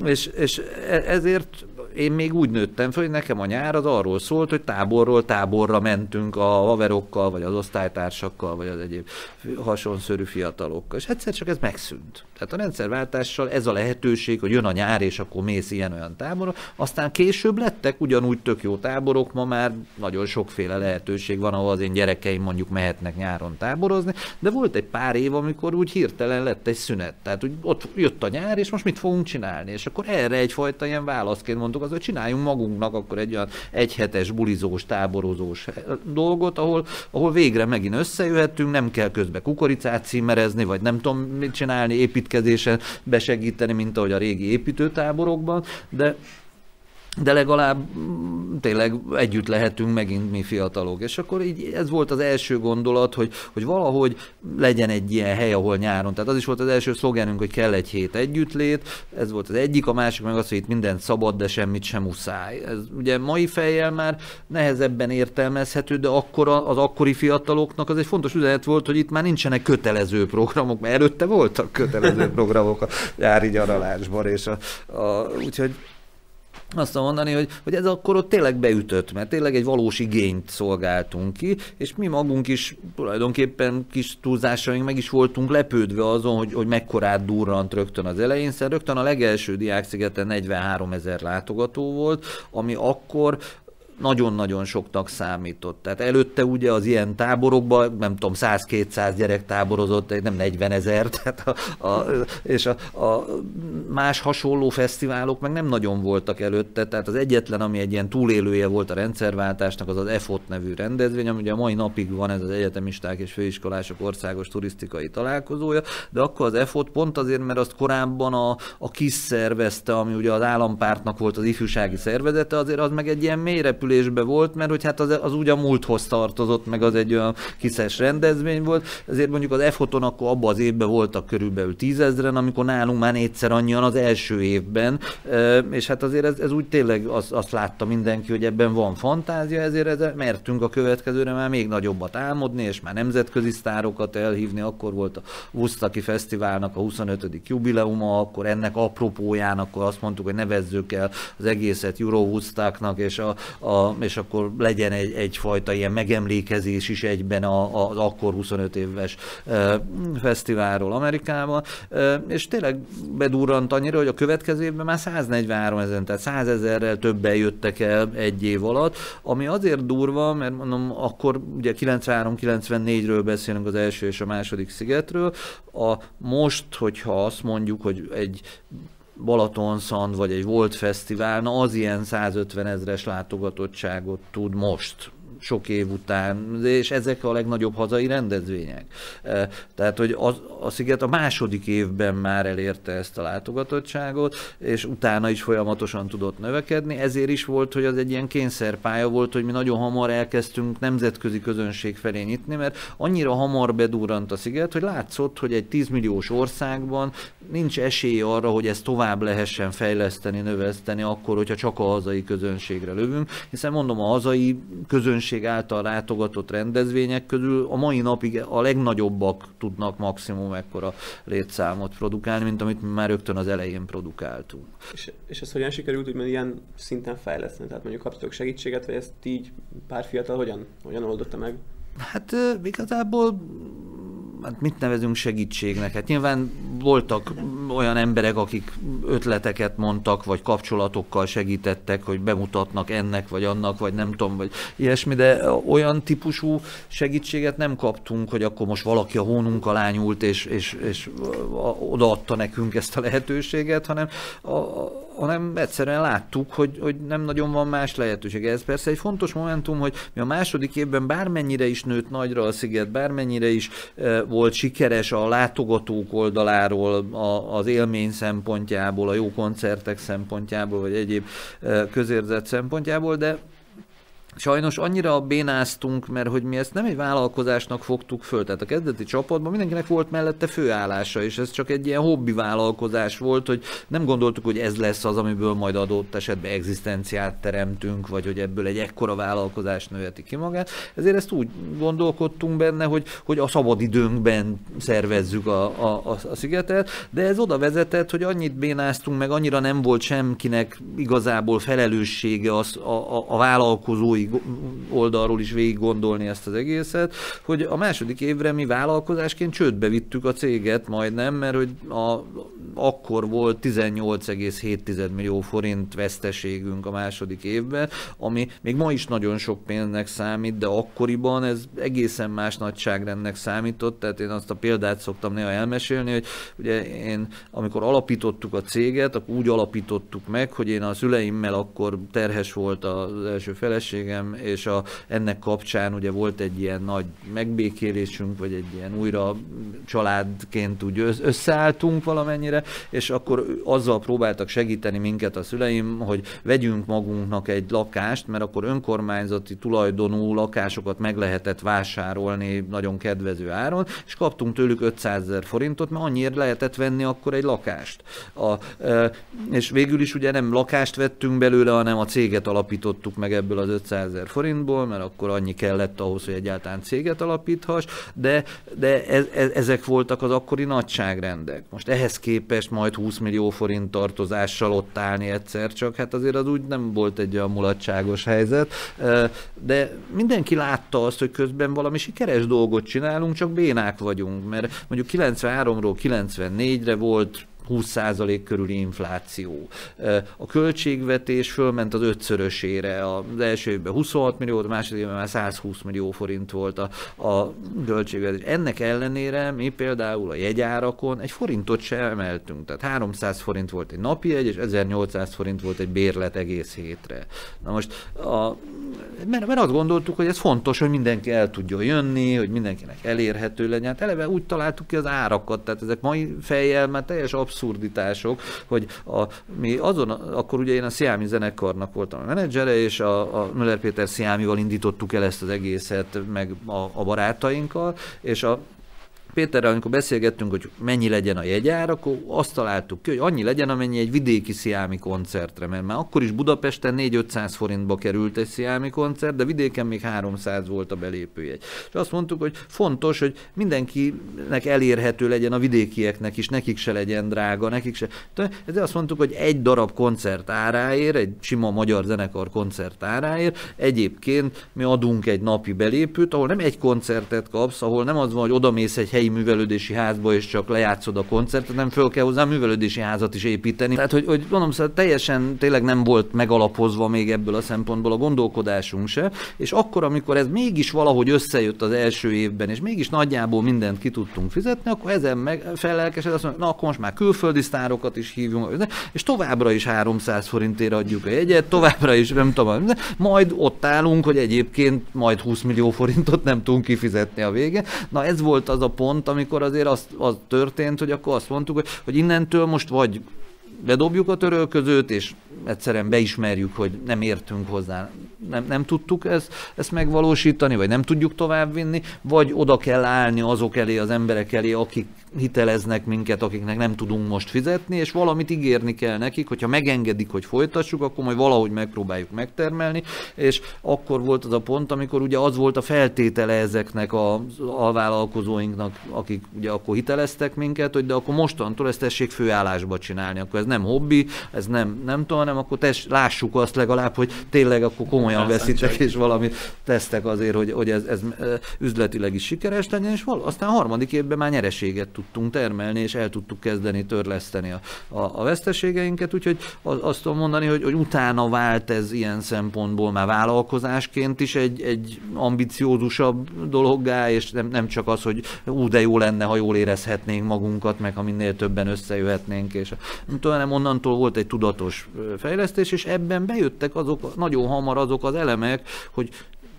és, és e, ezért én még úgy nőttem fel, hogy nekem a nyár az arról szólt, hogy táborról táborra mentünk a haverokkal, vagy az osztálytársakkal, vagy az egyéb hasonszörű fiatalokkal. És egyszer csak ez megszűnt. Tehát a rendszerváltással ez a lehetőség, hogy jön a nyár, és akkor mész ilyen-olyan táborra. Aztán később lettek ugyanúgy tök jó táborok, ma már nagyon sokféle lehetőség van, ahol az én gyerekeim mondjuk mehetnek nyáron táborozni, de volt egy pár év, amikor úgy hirtelen lett egy szünet. Tehát úgy ott jött a nyár, és most mit fogunk csinálni? És akkor erre egyfajta ilyen válaszként mondtuk, az, hogy csináljunk magunknak akkor egy olyan egyhetes bulizós, táborozós dolgot, ahol, ahol végre megint összejöhetünk, nem kell közbe kukoricát címerezni, vagy nem tudom mit csinálni, építkezésen besegíteni, mint ahogy a régi építőtáborokban, de de legalább mm, tényleg együtt lehetünk megint mi fiatalok. És akkor így ez volt az első gondolat, hogy, hogy valahogy legyen egy ilyen hely, ahol nyáron. Tehát az is volt az első szlogenünk, hogy kell egy hét együttlét. Ez volt az egyik, a másik meg az, hogy itt minden szabad, de semmit sem muszáj. Ez ugye mai fejjel már nehezebben értelmezhető, de akkor az akkori fiataloknak az egy fontos üzenet volt, hogy itt már nincsenek kötelező programok, mert előtte voltak kötelező programok a nyári nyaralásban, és a, a, úgyhogy azt mondani, hogy, hogy ez akkor ott tényleg beütött, mert tényleg egy valós igényt szolgáltunk ki, és mi magunk is tulajdonképpen kis túlzásaink meg is voltunk lepődve azon, hogy, hogy mekkorát durrant rögtön az elején, szóval rögtön a legelső Diákszigeten 43 ezer látogató volt, ami akkor nagyon-nagyon soknak számított. Tehát előtte ugye az ilyen táborokban, nem tudom, 100-200 gyerek táborozott, nem 40 ezer, tehát a, a, és a, a más hasonló fesztiválok meg nem nagyon voltak előtte, tehát az egyetlen, ami egy ilyen túlélője volt a rendszerváltásnak, az az EFOT nevű rendezvény, ami ugye a mai napig van ez az egyetemisták és főiskolások országos turisztikai találkozója, de akkor az EFOT pont azért, mert azt korábban a, a KISZ szervezte, ami ugye az állampártnak volt az ifjúsági szervezete, azért az meg egy ilyen mélyre településbe volt, mert hogy hát az, az úgy a múlthoz tartozott, meg az egy olyan kiszes rendezvény volt, ezért mondjuk az EFOTon akkor abban az évben voltak körülbelül tízezren, amikor nálunk már négyszer annyian az első évben, és hát azért ez, ez úgy tényleg az, azt látta mindenki, hogy ebben van fantázia, ezért ezzel mertünk a következőre már még nagyobbat álmodni, és már nemzetközi sztárokat elhívni, akkor volt a Woodstocki Fesztiválnak a 25. jubileuma, akkor ennek apropóján akkor azt mondtuk, hogy nevezzük el az egészet Euro Woodstocknak, és a, a a, és akkor legyen egy, egyfajta ilyen megemlékezés is egyben a, az akkor 25 éves e, fesztiválról Amerikában, és tényleg bedurrant annyira, hogy a következő évben már 143 ezer, tehát 100 ezerrel többen jöttek el egy év alatt, ami azért durva, mert mondom, akkor ugye 93-94-ről beszélünk az első és a második szigetről, a most, hogyha azt mondjuk, hogy egy Balatonszand vagy egy Volt Fesztivál, na az ilyen 150 ezres látogatottságot tud most sok év után, és ezek a legnagyobb hazai rendezvények. Tehát, hogy az, a sziget a második évben már elérte ezt a látogatottságot, és utána is folyamatosan tudott növekedni, ezért is volt, hogy az egy ilyen kényszerpálya volt, hogy mi nagyon hamar elkezdtünk nemzetközi közönség felé nyitni, mert annyira hamar bedurrant a sziget, hogy látszott, hogy egy 10 milliós országban nincs esély arra, hogy ezt tovább lehessen fejleszteni, növeszteni, akkor, hogyha csak a hazai közönségre lövünk, hiszen mondom, a hazai közönség által látogatott rendezvények közül a mai napig a legnagyobbak tudnak maximum ekkora létszámot produkálni, mint amit mi már rögtön az elején produkáltunk. És, és ez hogyan sikerült úgymond ilyen szinten fejleszteni? Tehát mondjuk kaptatok segítséget, vagy ezt így pár fiatal hogyan, hogyan oldotta meg? Hát igazából hát mit nevezünk segítségnek? Hát nyilván voltak olyan emberek, akik ötleteket mondtak, vagy kapcsolatokkal segítettek, hogy bemutatnak ennek, vagy annak, vagy nem tudom, vagy ilyesmi, de olyan típusú segítséget nem kaptunk, hogy akkor most valaki a hónunk alá nyúlt, és, és, és odaadta nekünk ezt a lehetőséget, hanem a, hanem egyszerűen láttuk, hogy, hogy nem nagyon van más lehetőség. Ez persze egy fontos momentum, hogy mi a második évben bármennyire is nőtt nagyra a sziget, bármennyire is e, volt sikeres a látogatók oldaláról, a, az élmény szempontjából, a jó koncertek szempontjából, vagy egyéb e, közérzet szempontjából, de Sajnos annyira bénáztunk, mert hogy mi ezt nem egy vállalkozásnak fogtuk föl. Tehát a kezdeti csapatban mindenkinek volt mellette főállása, és ez csak egy ilyen hobbi vállalkozás volt, hogy nem gondoltuk, hogy ez lesz az, amiből majd adott esetben egzisztenciát teremtünk, vagy hogy ebből egy ekkora vállalkozás növeti ki magát. Ezért ezt úgy gondolkodtunk benne, hogy, hogy a szabadidőnkben szervezzük a, a, a, a szigetet, de ez oda vezetett, hogy annyit bénáztunk, meg annyira nem volt semkinek igazából felelőssége az, a, a, a vállalkozói oldalról is végig gondolni ezt az egészet, hogy a második évre mi vállalkozásként csődbe vittük a céget majdnem, mert hogy a, akkor volt 18,7 millió forint veszteségünk a második évben, ami még ma is nagyon sok pénznek számít, de akkoriban ez egészen más nagyságrendnek számított, tehát én azt a példát szoktam néha elmesélni, hogy ugye én, amikor alapítottuk a céget, akkor úgy alapítottuk meg, hogy én a szüleimmel akkor terhes volt az első feleségem, feleségem, és a, ennek kapcsán ugye volt egy ilyen nagy megbékélésünk, vagy egy ilyen újra családként úgy összeálltunk valamennyire, és akkor azzal próbáltak segíteni minket a szüleim, hogy vegyünk magunknak egy lakást, mert akkor önkormányzati tulajdonú lakásokat meg lehetett vásárolni nagyon kedvező áron, és kaptunk tőlük 500 ezer forintot, mert annyiért lehetett venni akkor egy lakást. A, és végül is ugye nem lakást vettünk belőle, hanem a céget alapítottuk meg ebből az 500 ezer forintból, mert akkor annyi kellett ahhoz, hogy egyáltalán céget alapíthass, de, de ez, ez, ezek voltak az akkori nagyságrendek. Most ehhez képest majd 20 millió forint tartozással ott állni egyszer csak, hát azért az úgy nem volt egy olyan mulatságos helyzet, de mindenki látta azt, hogy közben valami sikeres dolgot csinálunk, csak bénák vagyunk, mert mondjuk 93-ról 94-re volt 20% körüli infláció. A költségvetés fölment az ötszörösére, az első évben 26 millió, a második évben már 120 millió forint volt a, a költségvetés. Ennek ellenére mi például a jegyárakon egy forintot sem emeltünk, tehát 300 forint volt egy napi jegy, és 1800 forint volt egy bérlet egész hétre. Na most, a, mert, mert azt gondoltuk, hogy ez fontos, hogy mindenki el tudjon jönni, hogy mindenkinek elérhető legyen. Hát eleve úgy találtuk ki az árakat, tehát ezek mai fejjel már teljes abszolút abszurditások, hogy a, mi azon, akkor ugye én a Sziámi zenekarnak voltam a menedzsere, és a, a Müller Péter Sziámival indítottuk el ezt az egészet, meg a, a barátainkkal, és a Péterrel, amikor beszélgettünk, hogy mennyi legyen a jegyár, akkor azt találtuk ki, hogy annyi legyen, amennyi egy vidéki sziámi koncertre, mert már akkor is Budapesten 4-500 forintba került egy sziámi koncert, de vidéken még 300 volt a belépőjegy. És azt mondtuk, hogy fontos, hogy mindenkinek elérhető legyen a vidékieknek is, nekik se legyen drága, nekik se. De azt mondtuk, hogy egy darab koncert áráért, egy sima magyar zenekar koncert áráért, egyébként mi adunk egy napi belépőt, ahol nem egy koncertet kapsz, ahol nem az van, hogy odamész egy helyi helyi művelődési házba, és csak lejátszod a koncertet, nem föl kell hozzá művelődési házat is építeni. Tehát, hogy, hogy mondom, szóval teljesen tényleg nem volt megalapozva még ebből a szempontból a gondolkodásunk se, és akkor, amikor ez mégis valahogy összejött az első évben, és mégis nagyjából mindent ki tudtunk fizetni, akkor ezen meg felelkesed, azt mondja, na akkor most már külföldi sztárokat is hívjunk, és továbbra is 300 forintért adjuk a jegyet, továbbra is nem tudom, majd ott állunk, hogy egyébként majd 20 millió forintot nem tudunk kifizetni a vége. Na ez volt az a pont, amikor azért az, az történt, hogy akkor azt mondtuk, hogy, hogy innentől most vagy bedobjuk a törölközőt, és egyszerűen beismerjük, hogy nem értünk hozzá, nem, nem tudtuk ezt, ezt megvalósítani, vagy nem tudjuk továbbvinni, vagy oda kell állni azok elé, az emberek elé, akik hiteleznek minket, akiknek nem tudunk most fizetni, és valamit ígérni kell nekik, hogyha megengedik, hogy folytassuk, akkor majd valahogy megpróbáljuk megtermelni, és akkor volt az a pont, amikor ugye az volt a feltétele ezeknek a alvállalkozóinknak, akik ugye akkor hiteleztek minket, hogy de akkor mostantól ezt tessék főállásba csinálni, akkor ez nem hobbi, ez nem, nem tudom, hanem akkor tess, lássuk azt legalább, hogy tényleg akkor komolyan veszitek, és valamit tesztek azért, hogy, hogy ez, ez üzletileg is sikeres legyen, és val- aztán harmadik évben már nyereséget tud tudtunk termelni, és el tudtuk kezdeni törleszteni a, a, a veszteségeinket, úgyhogy azt tudom mondani, hogy, hogy utána vált ez ilyen szempontból már vállalkozásként is egy, egy ambiciózusabb dologgá, és nem, nem csak az, hogy ú, de jó lenne, ha jól érezhetnénk magunkat, meg ha minél többen összejöhetnénk, és nem tudom, hanem onnantól volt egy tudatos fejlesztés, és ebben bejöttek azok nagyon hamar azok az elemek, hogy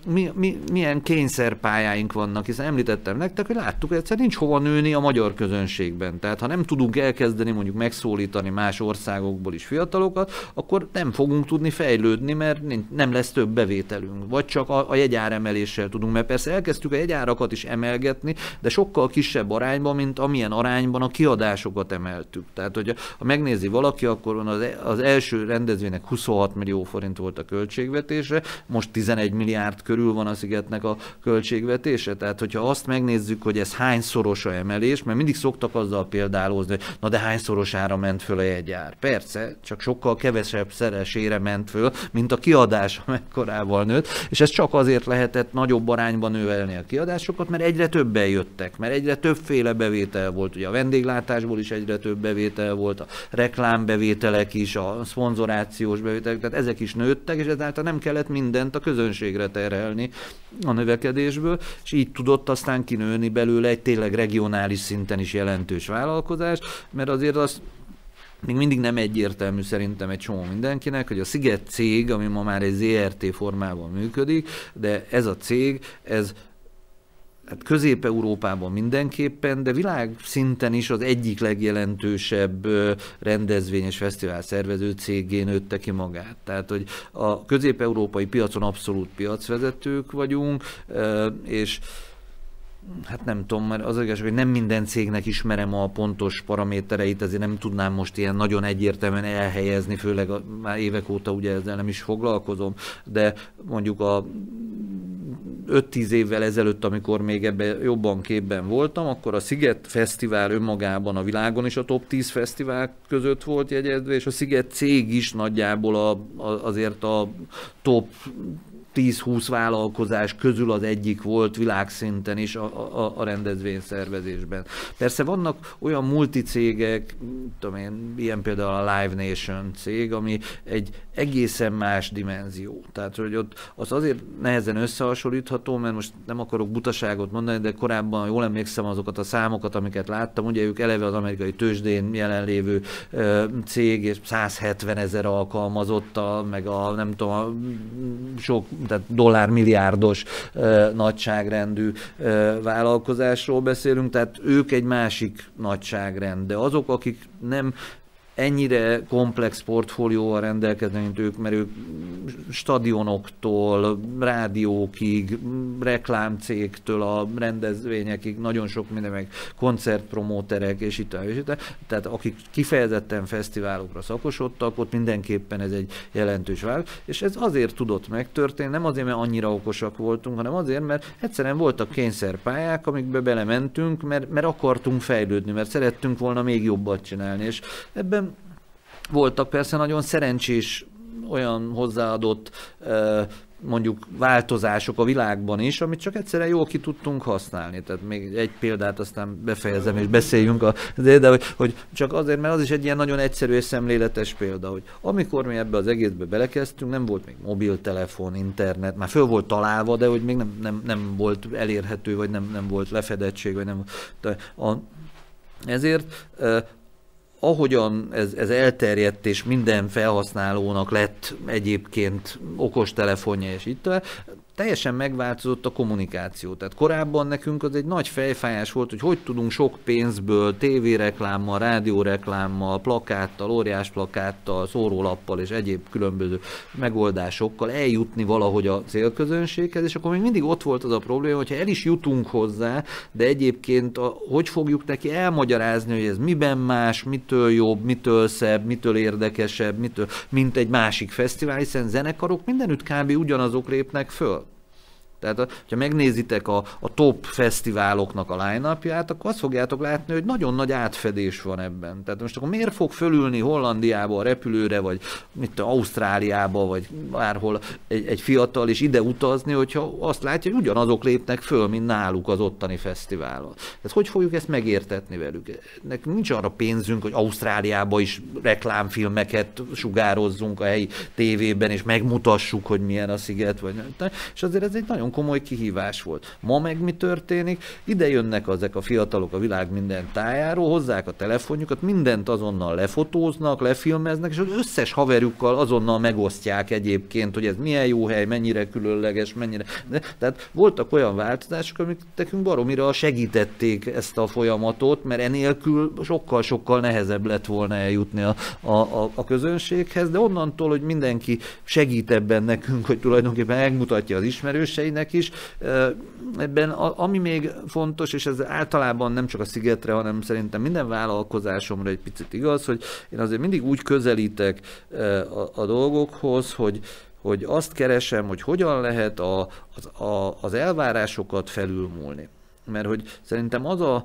mi, mi, milyen kényszerpályáink vannak, hiszen említettem nektek, hogy láttuk, hogy egyszer nincs hova nőni a magyar közönségben. Tehát ha nem tudunk elkezdeni mondjuk megszólítani más országokból is fiatalokat, akkor nem fogunk tudni fejlődni, mert nem lesz több bevételünk. Vagy csak a, a jegyáremeléssel tudunk, mert persze elkezdtük a jegyárakat is emelgetni, de sokkal kisebb arányban, mint amilyen arányban a kiadásokat emeltük. Tehát, hogy ha megnézi valaki, akkor az, az első rendezvénynek 26 millió forint volt a költségvetése, most 11 milliárd körül körül van a szigetnek a költségvetése. Tehát, hogyha azt megnézzük, hogy ez hányszoros a emelés, mert mindig szoktak azzal példálózni, hogy na de hányszorosára ment föl a jegyár. Persze, csak sokkal kevesebb szeresére ment föl, mint a kiadás, amekkorával nőtt, és ez csak azért lehetett nagyobb arányban növelni a kiadásokat, mert egyre többen jöttek, mert egyre többféle bevétel volt. Ugye a vendéglátásból is egyre több bevétel volt, a reklámbevételek is, a szponzorációs bevételek, tehát ezek is nőttek, és ezáltal nem kellett mindent a közönségre terhelni a növekedésből, és így tudott aztán kinőni belőle egy tényleg regionális szinten is jelentős vállalkozás, mert azért az még mindig nem egyértelmű szerintem egy csomó mindenkinek, hogy a Sziget cég, ami ma már egy ZRT formában működik, de ez a cég, ez hát Közép-Európában mindenképpen, de világ szinten is az egyik legjelentősebb rendezvényes fesztivál szervező cégé nőtte ki magát. Tehát, hogy a közép-európai piacon abszolút piacvezetők vagyunk, és hát nem tudom, mert az igaz, hogy nem minden cégnek ismerem a pontos paramétereit, ezért nem tudnám most ilyen nagyon egyértelműen elhelyezni, főleg a, már évek óta ugye ezzel nem is foglalkozom, de mondjuk a 5-10 évvel ezelőtt, amikor még ebben jobban képben voltam, akkor a Sziget Fesztivál önmagában a világon is a top 10 fesztivál között volt jegyezve, és a Sziget cég is nagyjából a, a, azért a top 10-20 vállalkozás közül az egyik volt világszinten is a, a, a rendezvény szervezésben. Persze vannak olyan multicégek, tudom én, ilyen például a Live Nation cég, ami egy egészen más dimenzió. Tehát, hogy ott az azért nehezen összehasonlítható, mert most nem akarok butaságot mondani, de korábban jól emlékszem azokat a számokat, amiket láttam, ugye ők eleve az amerikai tőzsdén jelenlévő cég, és 170 ezer alkalmazottal, meg a nem tudom, a sok tehát dollármilliárdos uh, nagyságrendű uh, vállalkozásról beszélünk, tehát ők egy másik nagyságrend, de azok, akik nem ennyire komplex portfólióval rendelkeznek, mint ők, mert ők stadionoktól, rádiókig, reklámcégtől a rendezvényekig, nagyon sok minden, meg koncertpromóterek, és itt, és itt. Tehát akik kifejezetten fesztiválokra szakosodtak, ott mindenképpen ez egy jelentős vág, és ez azért tudott megtörténni, nem azért, mert annyira okosak voltunk, hanem azért, mert egyszerűen voltak kényszerpályák, amikbe belementünk, mert, mert akartunk fejlődni, mert szerettünk volna még jobbat csinálni, és ebben voltak persze nagyon szerencsés olyan hozzáadott mondjuk változások a világban is, amit csak egyszerűen jól ki tudtunk használni. Tehát még egy példát aztán befejezem és beszéljünk, a, de, de hogy, hogy csak azért, mert az is egy ilyen nagyon egyszerű és szemléletes példa, hogy amikor mi ebbe az egészbe belekezdtünk, nem volt még mobiltelefon, internet, már föl volt találva, de hogy még nem, nem, nem volt elérhető, vagy nem, nem volt lefedettség, vagy nem. A, ezért ahogyan ez, ez elterjedt, és minden felhasználónak lett egyébként okostelefonja, és itt teljesen megváltozott a kommunikáció. Tehát korábban nekünk az egy nagy fejfájás volt, hogy hogy tudunk sok pénzből tévéreklámmal, rádióreklámmal, plakáttal, óriás plakáttal, szórólappal és egyéb különböző megoldásokkal eljutni valahogy a célközönséghez, és akkor még mindig ott volt az a probléma, hogyha el is jutunk hozzá, de egyébként a, hogy fogjuk neki elmagyarázni, hogy ez miben más, mitől jobb, mitől szebb, mitől érdekesebb, mitől, mint egy másik fesztivál, hiszen zenekarok mindenütt kb. ugyanazok lépnek föl. Tehát, ha megnézitek a, a top fesztiváloknak a line akkor azt fogjátok látni, hogy nagyon nagy átfedés van ebben. Tehát most akkor miért fog fölülni Hollandiába a repülőre, vagy mit Ausztráliába, vagy bárhol egy, egy fiatal, és ide utazni, hogyha azt látja, hogy ugyanazok lépnek föl, mint náluk az ottani fesztiválon. Tehát hogy fogjuk ezt megértetni velük? Nekünk nincs arra pénzünk, hogy Ausztráliába is reklámfilmeket sugározzunk a helyi tévében, és megmutassuk, hogy milyen a sziget, vagy. És azért ez egy nagyon komoly kihívás volt. Ma meg mi történik? Ide jönnek ezek a fiatalok a világ minden tájáról, hozzák a telefonjukat, mindent azonnal lefotóznak, lefilmeznek, és az összes haverjukkal azonnal megosztják egyébként, hogy ez milyen jó hely, mennyire különleges, mennyire... De, tehát voltak olyan változások, amik nekünk baromira segítették ezt a folyamatot, mert enélkül sokkal-sokkal nehezebb lett volna eljutni a, a, a, a közönséghez, de onnantól, hogy mindenki segít ebben nekünk, hogy tulajdonképpen megmutatja az ismerőseinek, emberek is. Ebben ami még fontos, és ez általában nem csak a Szigetre, hanem szerintem minden vállalkozásomra egy picit igaz, hogy én azért mindig úgy közelítek a, a dolgokhoz, hogy, hogy azt keresem, hogy hogyan lehet a, az, a, az elvárásokat felülmúlni. Mert hogy szerintem az a,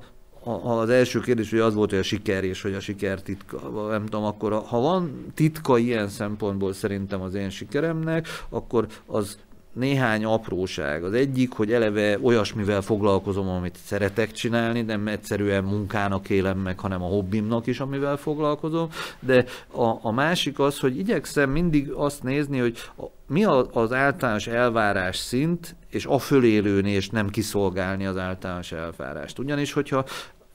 az első kérdés hogy az volt, hogy a siker és hogy a siker titka, nem tudom, akkor ha van titka ilyen szempontból szerintem az én sikeremnek, akkor az néhány apróság. Az egyik, hogy eleve olyasmivel foglalkozom, amit szeretek csinálni, nem egyszerűen munkának élem meg, hanem a hobbimnak is, amivel foglalkozom. De a, a másik az, hogy igyekszem mindig azt nézni, hogy a, mi az általános elvárás szint, és a fölélőni, és nem kiszolgálni az általános elvárást. Ugyanis, hogyha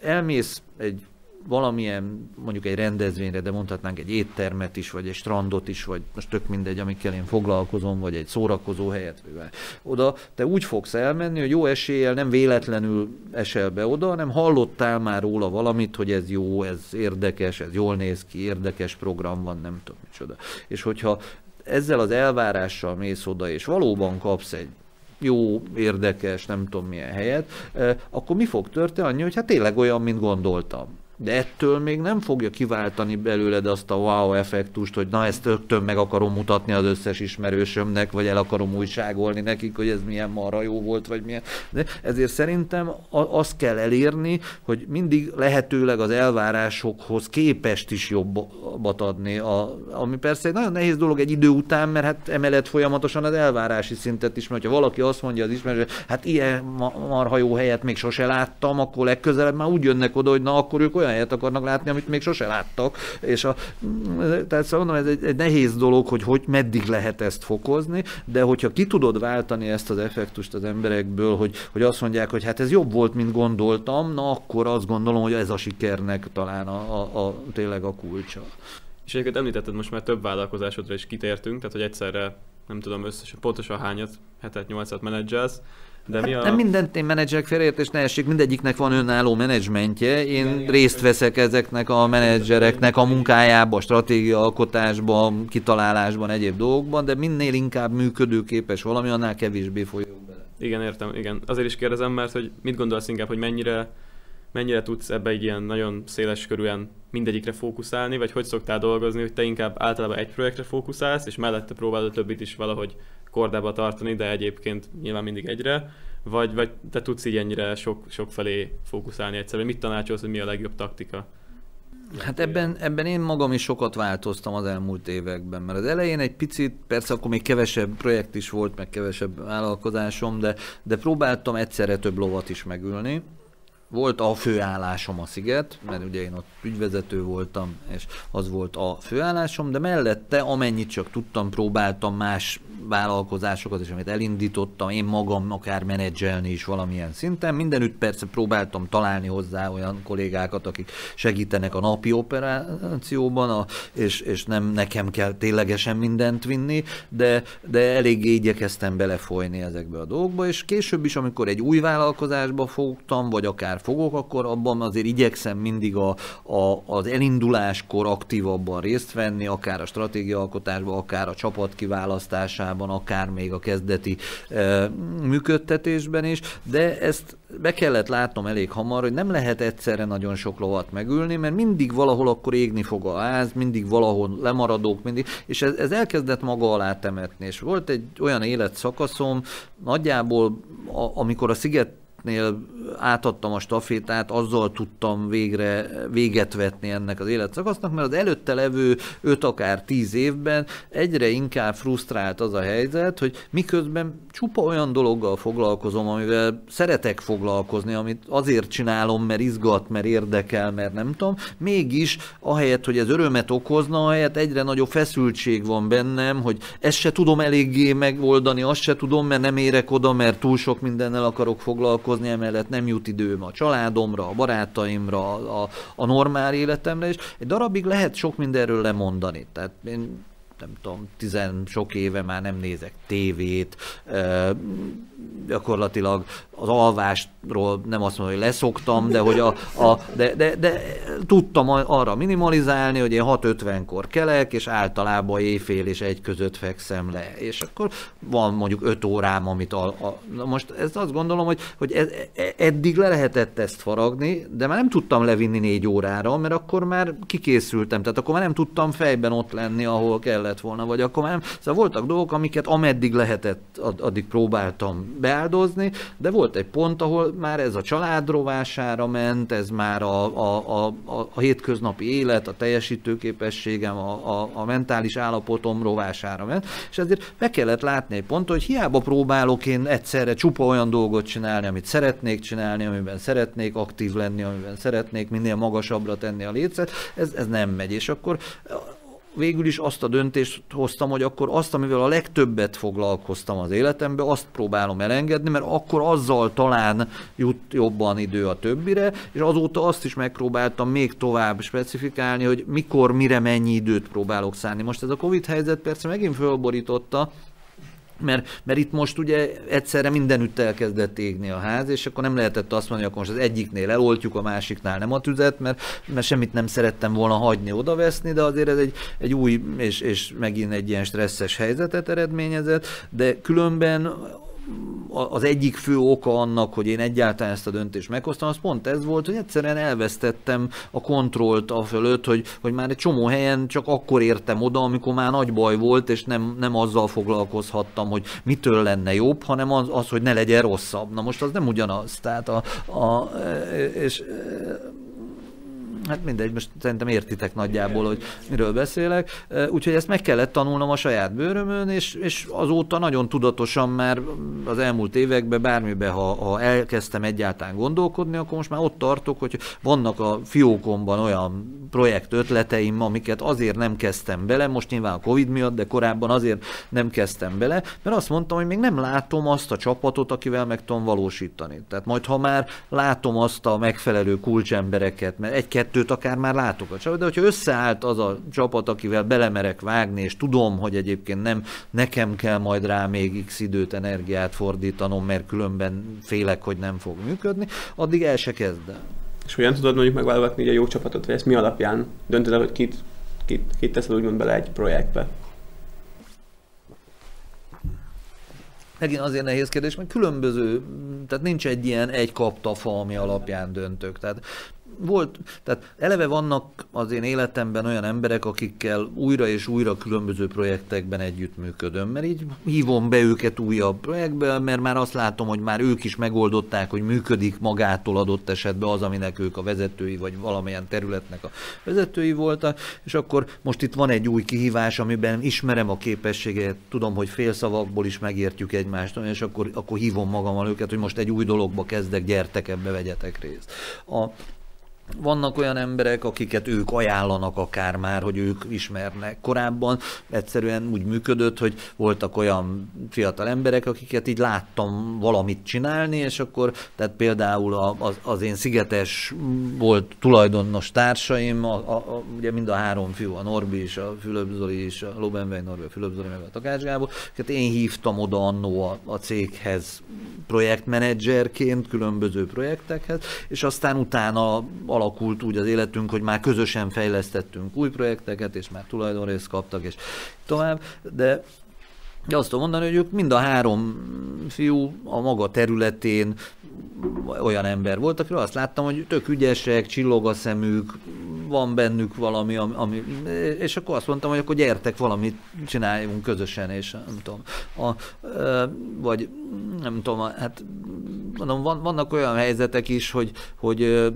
elmész egy valamilyen, mondjuk egy rendezvényre, de mondhatnánk egy éttermet is, vagy egy strandot is, vagy most tök mindegy, amikkel én foglalkozom, vagy egy szórakozó helyet. Oda te úgy fogsz elmenni, hogy jó eséllyel nem véletlenül esel be oda, hanem hallottál már róla valamit, hogy ez jó, ez érdekes, ez jól néz ki, érdekes program van, nem tudom micsoda. És hogyha ezzel az elvárással mész oda, és valóban kapsz egy jó, érdekes, nem tudom milyen helyet, eh, akkor mi fog történni? hogy hát tényleg olyan, mint gondoltam de ettől még nem fogja kiváltani belőled azt a wow effektust, hogy na ezt rögtön meg akarom mutatni az összes ismerősömnek, vagy el akarom újságolni nekik, hogy ez milyen marha jó volt, vagy milyen. De ezért szerintem azt kell elérni, hogy mindig lehetőleg az elvárásokhoz képest is jobbat adni, a, ami persze egy nagyon nehéz dolog egy idő után, mert hát emellett folyamatosan az elvárási szintet is, mert ha valaki azt mondja az ismerős, hát ilyen marha jó helyet még sose láttam, akkor legközelebb már úgy jönnek oda, hogy na akkor ők olyan olyan helyet akarnak látni, amit még sose láttak. És a, tehát szóval mondom, ez egy, egy nehéz dolog, hogy, hogy meddig lehet ezt fokozni, de hogyha ki tudod váltani ezt az effektust az emberekből, hogy, hogy azt mondják, hogy hát ez jobb volt, mint gondoltam, na akkor azt gondolom, hogy ez a sikernek talán a, a, a tényleg a kulcsa. És egyébként említetted most már több vállalkozásodra is kitértünk, tehát hogy egyszerre nem tudom összesen pontosan hányat, hetet, nyolcat menedzselsz, de hát mi a... Nem mindent én menedzserek félreértés ne essék, mindegyiknek van önálló menedzsmentje. Én igen, részt veszek ezeknek a menedzsereknek a munkájában, stratégiaalkotásban, kitalálásban, egyéb dolgokban, de minél inkább működőképes valami, annál kevésbé folyok bele. Igen, értem, igen. Azért is kérdezem, mert hogy mit gondolsz inkább, hogy mennyire mennyire tudsz ebbe egy ilyen nagyon széles körűen mindegyikre fókuszálni, vagy hogy szoktál dolgozni, hogy te inkább általában egy projektre fókuszálsz, és mellette próbálod a többit is valahogy kordába tartani, de egyébként nyilván mindig egyre, vagy, vagy te tudsz így ennyire sok, sok felé fókuszálni egyszerűen. Mit tanácsolsz, hogy mi a legjobb taktika? Hát ebben, ebben én magam is sokat változtam az elmúlt években, mert az elején egy picit, persze akkor még kevesebb projekt is volt, meg kevesebb vállalkozásom, de, de próbáltam egyszerre több lovat is megülni, volt a főállásom a Sziget, mert ugye én ott ügyvezető voltam, és az volt a főállásom, de mellette amennyit csak tudtam, próbáltam más vállalkozásokat is, amit elindítottam, én magam akár menedzselni is valamilyen szinten. Mindenütt persze próbáltam találni hozzá olyan kollégákat, akik segítenek a napi operációban, a, és, és nem nekem kell ténylegesen mindent vinni, de, de eléggé igyekeztem belefolyni ezekbe a dolgokba, és később is, amikor egy új vállalkozásba fogtam, vagy akár fogok, akkor abban azért igyekszem mindig a, a, az elinduláskor aktívabban részt venni, akár a stratégiaalkotásban, akár a csapat kiválasztásában, akár még a kezdeti e, működtetésben is, de ezt be kellett látnom elég hamar, hogy nem lehet egyszerre nagyon sok lovat megülni, mert mindig valahol akkor égni fog a ház, mindig valahol lemaradók, mindig, és ez, ez elkezdett maga alá temetni, és volt egy olyan életszakaszom, nagyjából a, amikor a Sziget Nél átadtam a stafétát, azzal tudtam végre véget vetni ennek az életszakasznak, mert az előtte levő 5 akár 10 évben egyre inkább frusztrált az a helyzet, hogy miközben csupa olyan dologgal foglalkozom, amivel szeretek foglalkozni, amit azért csinálom, mert izgat, mert érdekel, mert nem tudom, mégis ahelyett, hogy ez örömet okozna, ahelyett egyre nagyobb feszültség van bennem, hogy ezt se tudom eléggé megoldani, azt se tudom, mert nem érek oda, mert túl sok mindennel akarok foglalkozni, emellett nem jut időm a családomra, a barátaimra, a, a normál életemre, és egy darabig lehet sok mindenről lemondani. Tehát én nem tudom, tizen sok éve már nem nézek tévét, gyakorlatilag az alvástról nem azt mondom, hogy leszoktam, de hogy a, a de, de, de, tudtam arra minimalizálni, hogy én 6.50-kor kelek, és általában éjfél és egy között fekszem le. És akkor van mondjuk 5 órám, amit a, a na most ezt azt gondolom, hogy, hogy ez, e, eddig le lehetett ezt faragni, de már nem tudtam levinni négy órára, mert akkor már kikészültem, tehát akkor már nem tudtam fejben ott lenni, ahol kellett volna, vagy akkor már nem. Szóval voltak dolgok, amiket ameddig lehetett, addig próbáltam beáldozni, de volt egy pont, ahol már ez a család rovására ment, ez már a, a, a, a, a hétköznapi élet, a teljesítőképességem, a, a, a mentális állapotom rovására ment, és ezért be kellett látni egy pont, hogy hiába próbálok én egyszerre csupa olyan dolgot csinálni, amit szeretnék csinálni, amiben szeretnék aktív lenni, amiben szeretnék minél magasabbra tenni a lécet, ez, ez nem megy, és akkor végül is azt a döntést hoztam, hogy akkor azt, amivel a legtöbbet foglalkoztam az életemben, azt próbálom elengedni, mert akkor azzal talán jut jobban idő a többire, és azóta azt is megpróbáltam még tovább specifikálni, hogy mikor, mire mennyi időt próbálok szállni. Most ez a Covid helyzet persze megint fölborította, mert, mert itt most ugye egyszerre mindenütt elkezdett égni a ház, és akkor nem lehetett azt mondani, akkor most az egyiknél eloltjuk, a másiknál nem a tüzet, mert, mert semmit nem szerettem volna hagyni, odaveszni, de azért ez egy, egy új és, és megint egy ilyen stresszes helyzetet eredményezett, de különben az egyik fő oka annak, hogy én egyáltalán ezt a döntést meghoztam, az pont ez volt, hogy egyszerűen elvesztettem a kontrollt a fölött, hogy, hogy már egy csomó helyen csak akkor értem oda, amikor már nagy baj volt, és nem, nem azzal foglalkozhattam, hogy mitől lenne jobb, hanem az, az, hogy ne legyen rosszabb. Na most az nem ugyanaz. Tehát a, a és Hát mindegy, most szerintem értitek nagyjából, hogy miről beszélek. Úgyhogy ezt meg kellett tanulnom a saját bőrömön, és, és azóta nagyon tudatosan már az elmúlt években bármiben, ha, ha elkezdtem egyáltalán gondolkodni, akkor most már ott tartok, hogy vannak a fiókomban olyan projekt ötleteim, amiket azért nem kezdtem bele, most nyilván a Covid miatt, de korábban azért nem kezdtem bele, mert azt mondtam, hogy még nem látom azt a csapatot, akivel meg tudom valósítani. Tehát majd, ha már látom azt a megfelelő kulcsembereket, mert egy-kettő kettőt akár már látok a csapat, de hogyha összeállt az a csapat, akivel belemerek vágni, és tudom, hogy egyébként nem nekem kell majd rá még x időt, energiát fordítanom, mert különben félek, hogy nem fog működni, addig el se kezd el. És hogyan tudod mondjuk megválogatni a jó csapatot, vagy ezt mi alapján döntöd el, hogy kit, kit, kit teszed úgymond bele egy projektbe? Megint azért nehéz kérdés, mert különböző, tehát nincs egy ilyen egy kapta fa, ami alapján döntök. Tehát volt, tehát eleve vannak az én életemben olyan emberek, akikkel újra és újra különböző projektekben együttműködöm, mert így hívom be őket újabb projektbe, mert már azt látom, hogy már ők is megoldották, hogy működik magától adott esetben az, aminek ők a vezetői, vagy valamilyen területnek a vezetői voltak, és akkor most itt van egy új kihívás, amiben ismerem a képességet, tudom, hogy félszavakból is megértjük egymást, és akkor, akkor hívom magammal őket, hogy most egy új dologba kezdek, gyertek ebbe, vegyetek részt. A, vannak olyan emberek, akiket ők ajánlanak akár már, hogy ők ismernek. Korábban egyszerűen úgy működött, hogy voltak olyan fiatal emberek, akiket így láttam valamit csinálni, és akkor, tehát például az, az én szigetes volt tulajdonos társaim, a, a, a, ugye mind a három fiú, a Norbi is, a Fülöp Zoli is, a Lobenvej Norbi, a Fülöp Zoli, meg a Takács Gábor, én hívtam oda annó a, a céghez projektmenedzserként, különböző projektekhez, és aztán utána alakult úgy az életünk, hogy már közösen fejlesztettünk új projekteket, és már tulajdonrészt kaptak, és tovább, de de azt tudom mondani, hogy ők mind a három fiú a maga területén olyan ember volt, akiről azt láttam, hogy tök ügyesek, csillog a szemük, van bennük valami, ami, és akkor azt mondtam, hogy akkor gyertek, valamit csináljunk közösen, és nem tudom, a, vagy nem tudom, hát mondom, van, vannak olyan helyzetek is, hogy, hogy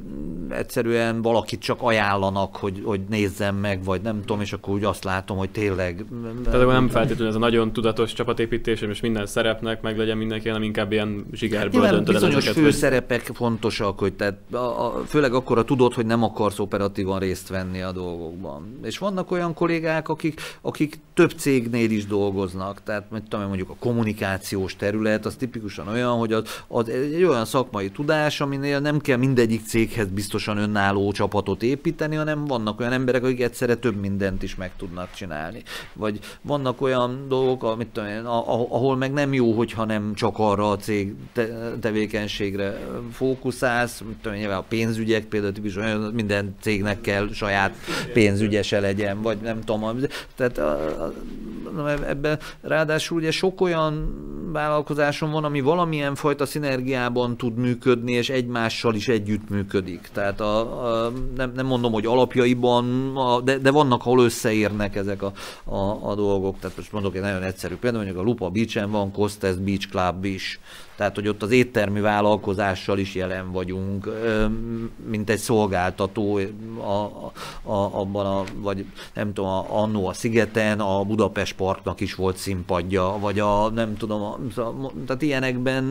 egyszerűen valakit csak ajánlanak, hogy, hogy nézzem meg, vagy nem tudom, és akkor úgy azt látom, hogy tényleg... Tehát akkor nem feltétlenül ez a nagyon tudatos csapatépítés, és minden szerepnek meg legyen mindenki, hanem inkább ilyen zsigerből döntöd el ezeket. főszerepek hogy... fontosak, hogy tehát a, a, főleg akkor a tudod, hogy nem akarsz operatívan részt venni a dolgokban. És vannak olyan kollégák, akik, akik több cégnél is dolgoznak, tehát tudom, mondjuk a kommunikációs terület, az tipikusan olyan, hogy az, az egy olyan szakmai tudás, aminél nem kell mindegyik céghez biztosan önálló csapatot építeni, hanem vannak olyan emberek, akik egyszerre több mindent is meg tudnak csinálni. Vagy vannak olyan dolgok, amit tudom én, ahol meg nem jó, hogyha nem csak arra a cég te- tevékenységre fókuszálsz, mit tudom én, nyilván a pénzügyek például tipikusan minden cégnek kell saját pénzügyese legyen, vagy nem tudom, tehát a, ebben ráadásul ugye sok olyan vállalkozáson van, ami valamilyen fajta szinergiában tud működni, és egymással is együttműködik. Tehát a, a, nem, nem mondom, hogy alapjaiban, a, de, de vannak, ahol összeérnek ezek a, a, a dolgok. Tehát most mondok egy nagyon egyszerű példát, mondjuk a Lupa Beach-en van Costes Beach Club is, tehát, hogy ott az éttermi vállalkozással is jelen vagyunk, mint egy szolgáltató a, a, abban a, vagy nem tudom, a, annó a szigeten, a Budapest Parknak is volt színpadja, vagy a, nem tudom, a, tehát ilyenekben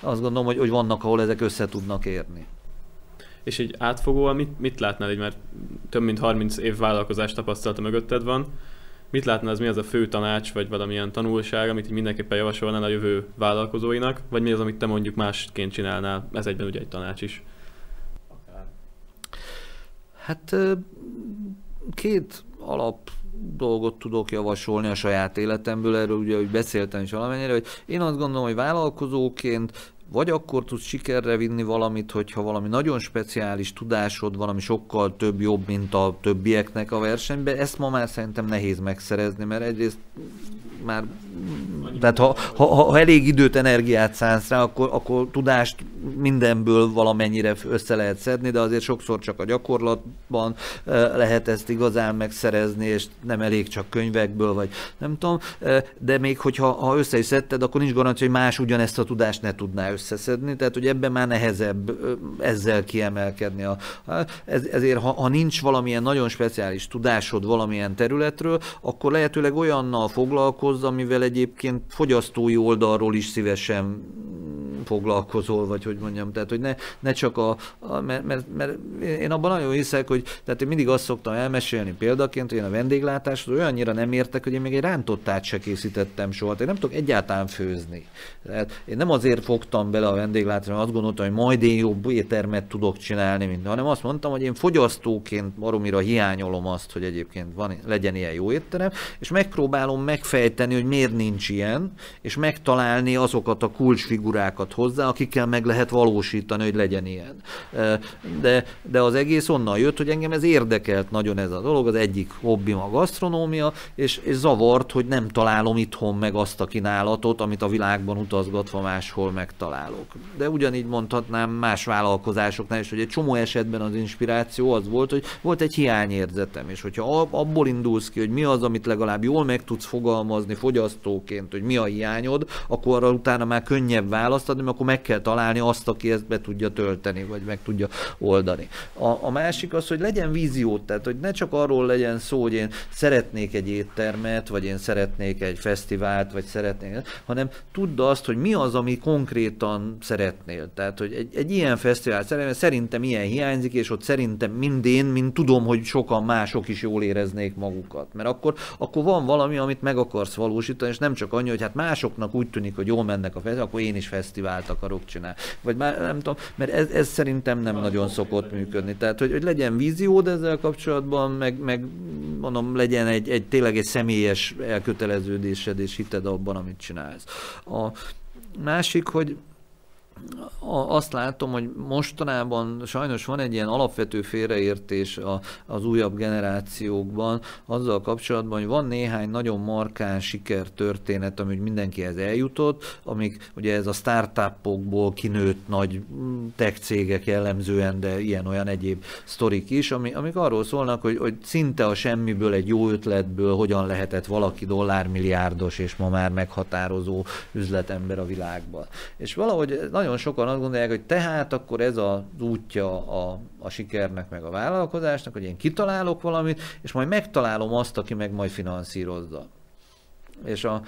azt gondolom, hogy, hogy vannak, ahol ezek össze tudnak érni. És így átfogóan mit, mit látnál, így, mert több mint 30 év vállalkozás tapasztalata mögötted van, Mit látna az mi az a fő tanács, vagy valamilyen tanulság, amit mindenképpen javasolnál a jövő vállalkozóinak, vagy mi az, amit te mondjuk másként csinálnál? Ez egyben ugye egy tanács is. Hát két alap dolgot tudok javasolni a saját életemből, erről ugye hogy beszéltem is valamennyire, hogy én azt gondolom, hogy vállalkozóként vagy akkor tudsz sikerre vinni valamit, hogyha valami nagyon speciális tudásod, valami sokkal több jobb, mint a többieknek a versenyben. Ezt ma már szerintem nehéz megszerezni, mert egyrészt már, tehát ha, ha, ha elég időt, energiát szánsz rá, akkor, akkor tudást mindenből valamennyire össze lehet szedni, de azért sokszor csak a gyakorlatban lehet ezt igazán megszerezni, és nem elég csak könyvekből, vagy nem tudom, de még hogyha ha össze is szedted, akkor nincs garancia, hogy más ugyanezt a tudást ne tudná összeszedni, tehát hogy ebben már nehezebb ezzel kiemelkedni. A, ez, ezért ha, ha nincs valamilyen nagyon speciális tudásod valamilyen területről, akkor lehetőleg olyannal foglalkozz, amivel egyébként fogyasztói oldalról is szívesen foglalkozol, vagy hogy mondjam, tehát hogy ne, ne csak a, a mert, mert, mert, én abban nagyon hiszek, hogy tehát én mindig azt szoktam elmesélni példaként, hogy én a vendéglátásról olyannyira nem értek, hogy én még egy rántottát se készítettem soha, én nem tudok egyáltalán főzni. Tehát én nem azért fogtam bele a vendéglátásra, azt gondoltam, hogy majd én jobb éttermet tudok csinálni, mint, hanem azt mondtam, hogy én fogyasztóként baromira hiányolom azt, hogy egyébként van, legyen ilyen jó étterem, és megpróbálom megfejteni, hogy miért nincs ilyen, és megtalálni azokat a kulcsfigurákat, embert hozzá, akikkel meg lehet valósítani, hogy legyen ilyen. De, de az egész onnan jött, hogy engem ez érdekelt nagyon ez a dolog, az egyik hobbim a gasztronómia, és, és zavart, hogy nem találom itthon meg azt a kínálatot, amit a világban utazgatva máshol megtalálok. De ugyanígy mondhatnám más vállalkozásoknál is, hogy egy csomó esetben az inspiráció az volt, hogy volt egy hiányérzetem, és hogyha abból indulsz ki, hogy mi az, amit legalább jól meg tudsz fogalmazni fogyasztóként, hogy mi a hiányod, akkor arra utána már könnyebb választ mert akkor meg kell találni azt, aki ezt be tudja tölteni, vagy meg tudja oldani. A, a másik az, hogy legyen víziót, tehát hogy ne csak arról legyen szó, hogy én szeretnék egy éttermet, vagy én szeretnék egy fesztivált, vagy szeretnék, hanem tudd azt, hogy mi az, ami konkrétan szeretnél. Tehát, hogy egy, egy ilyen fesztivál szerintem ilyen hiányzik, és ott szerintem mind én, mind tudom, hogy sokan mások is jól éreznék magukat. Mert akkor, akkor van valami, amit meg akarsz valósítani, és nem csak annyi, hogy hát másoknak úgy tűnik, hogy jól mennek a fesztivál, akkor én is fesztivált akarok csinálni. Vagy már nem tudom, mert ez, ez szerintem nem nagyon szokott működni. Tehát, hogy, hogy legyen víziód ezzel kapcsolatban, meg, meg mondom, legyen egy, egy tényleg egy személyes elköteleződésed és hited abban, amit csinálsz. A másik, hogy azt látom, hogy mostanában sajnos van egy ilyen alapvető félreértés a, az újabb generációkban azzal kapcsolatban, hogy van néhány nagyon markáns sikertörténet, ami mindenkihez eljutott, amik ugye ez a startupokból kinőtt nagy tech cégek jellemzően, de ilyen-olyan egyéb sztorik is, ami, amik arról szólnak, hogy, hogy szinte a semmiből egy jó ötletből hogyan lehetett valaki dollármilliárdos és ma már meghatározó üzletember a világban. És valahogy nagyon nagyon sokan azt gondolják, hogy tehát akkor ez az útja a, a sikernek, meg a vállalkozásnak, hogy én kitalálok valamit, és majd megtalálom azt, aki meg majd finanszírozza. És a,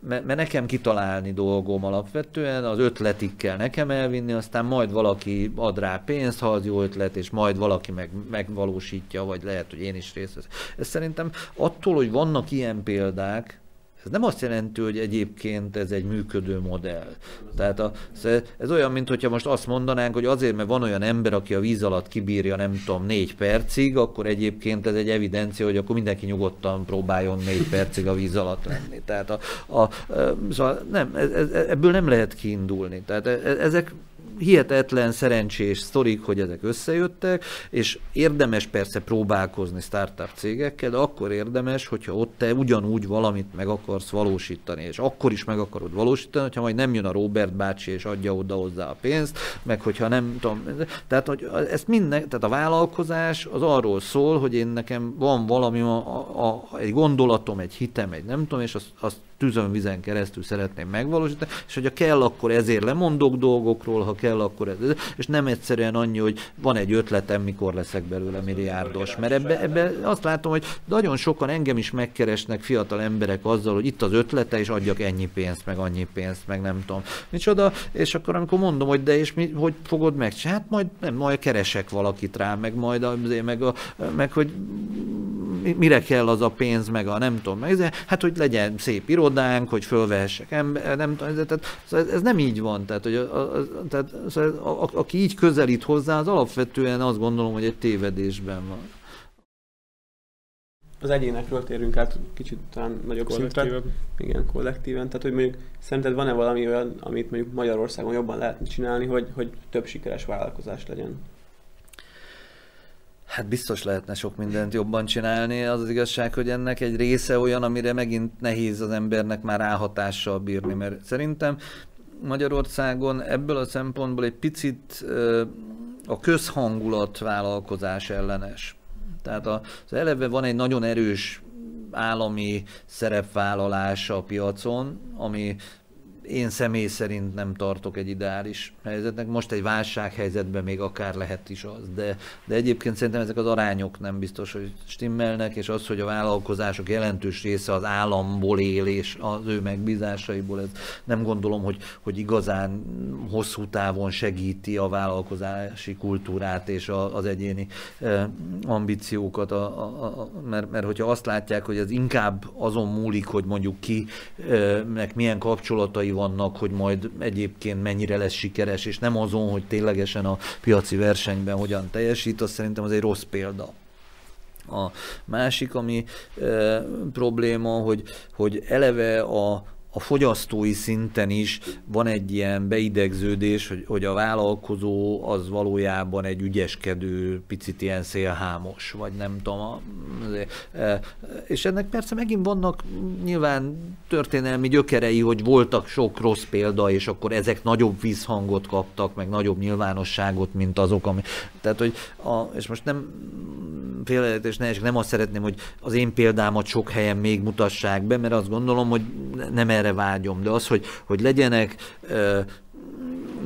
mert nekem kitalálni dolgom alapvetően, az ötletig kell nekem elvinni, aztán majd valaki ad rá pénzt, ha az jó ötlet, és majd valaki meg, megvalósítja, vagy lehet, hogy én is részt veszek. Ez szerintem attól, hogy vannak ilyen példák, ez nem azt jelenti, hogy egyébként ez egy működő modell. Tehát a, ez olyan, mint hogyha most azt mondanánk, hogy azért, mert van olyan ember, aki a víz alatt kibírja, nem tudom, négy percig, akkor egyébként ez egy evidencia, hogy akkor mindenki nyugodtan próbáljon négy percig a víz alatt lenni. Tehát a, a, szóval nem, ez, ebből nem lehet kiindulni. Tehát e, e, ezek hihetetlen szerencsés sztorik, hogy ezek összejöttek, és érdemes persze próbálkozni startup cégekkel, de akkor érdemes, hogyha ott te ugyanúgy valamit meg akarsz valósítani, és akkor is meg akarod valósítani, hogyha majd nem jön a Robert bácsi és adja oda hozzá a pénzt, meg hogyha nem tudom, tehát hogy ezt minden, tehát a vállalkozás az arról szól, hogy én nekem van valami, a, a, a, egy gondolatom, egy hitem, egy nem tudom, és azt, azt tűzön vizen keresztül szeretném megvalósítani, és hogyha kell, akkor ezért lemondok dolgokról, ha kell, akkor ez, és nem egyszerűen annyi, hogy van egy ötletem, mikor leszek belőle milliárdos, mert ebbe, ebbe azt látom, hogy nagyon sokan engem is megkeresnek fiatal emberek azzal, hogy itt az ötlete, és adjak ennyi pénzt, meg annyi pénzt, meg nem tudom. Micsoda, és akkor amikor mondom, hogy de és mi, hogy fogod meg? Hát majd, nem, majd keresek valakit rá, meg majd a, meg, a, meg hogy mire kell az a pénz, meg a nem tudom, meg, hát hogy legyen szép irodánk, hogy fölvehessek ember, nem tudom, tehát szóval ez nem így van, tehát, hogy a, a, tehát, szóval a, a, aki így közelít hozzá, az alapvetően azt gondolom, hogy egy tévedésben van. Az egyénekről térünk át kicsit talán nagyobb szintre. Igen, kollektíven. Tehát, hogy mondjuk szerinted van-e valami olyan, amit mondjuk Magyarországon jobban lehetne csinálni, hogy, hogy több sikeres vállalkozás legyen? Hát biztos lehetne sok mindent jobban csinálni. Az az igazság, hogy ennek egy része olyan, amire megint nehéz az embernek már ráhatással bírni, mert szerintem Magyarországon ebből a szempontból egy picit a közhangulat vállalkozás ellenes. Tehát az eleve van egy nagyon erős állami szerepvállalás a piacon, ami én személy szerint nem tartok egy ideális helyzetnek. Most egy válsághelyzetben még akár lehet is az, de, de egyébként szerintem ezek az arányok nem biztos, hogy stimmelnek, és az, hogy a vállalkozások jelentős része az államból él, és az ő megbízásaiból, ez nem gondolom, hogy, hogy igazán hosszú távon segíti a vállalkozási kultúrát és a, az egyéni ambíciókat, a, a, a, mert, mert hogyha azt látják, hogy ez inkább azon múlik, hogy mondjuk ki, meg milyen kapcsolatai vannak, hogy majd egyébként mennyire lesz sikeres, és nem azon, hogy ténylegesen a piaci versenyben hogyan teljesít, az szerintem az egy rossz példa. A másik, ami e, probléma, hogy, hogy eleve a, a fogyasztói szinten is van egy ilyen beidegződés, hogy, hogy a vállalkozó az valójában egy ügyeskedő, picit ilyen szélhámos, vagy nem tudom. E, és ennek persze megint vannak nyilván történelmi gyökerei, hogy voltak sok rossz példa, és akkor ezek nagyobb vízhangot kaptak, meg nagyobb nyilvánosságot, mint azok, ami... Tehát, hogy a, és most nem félreértés ne, nem azt szeretném, hogy az én példámat sok helyen még mutassák be, mert azt gondolom, hogy nem erre vágyom, de az, hogy, hogy legyenek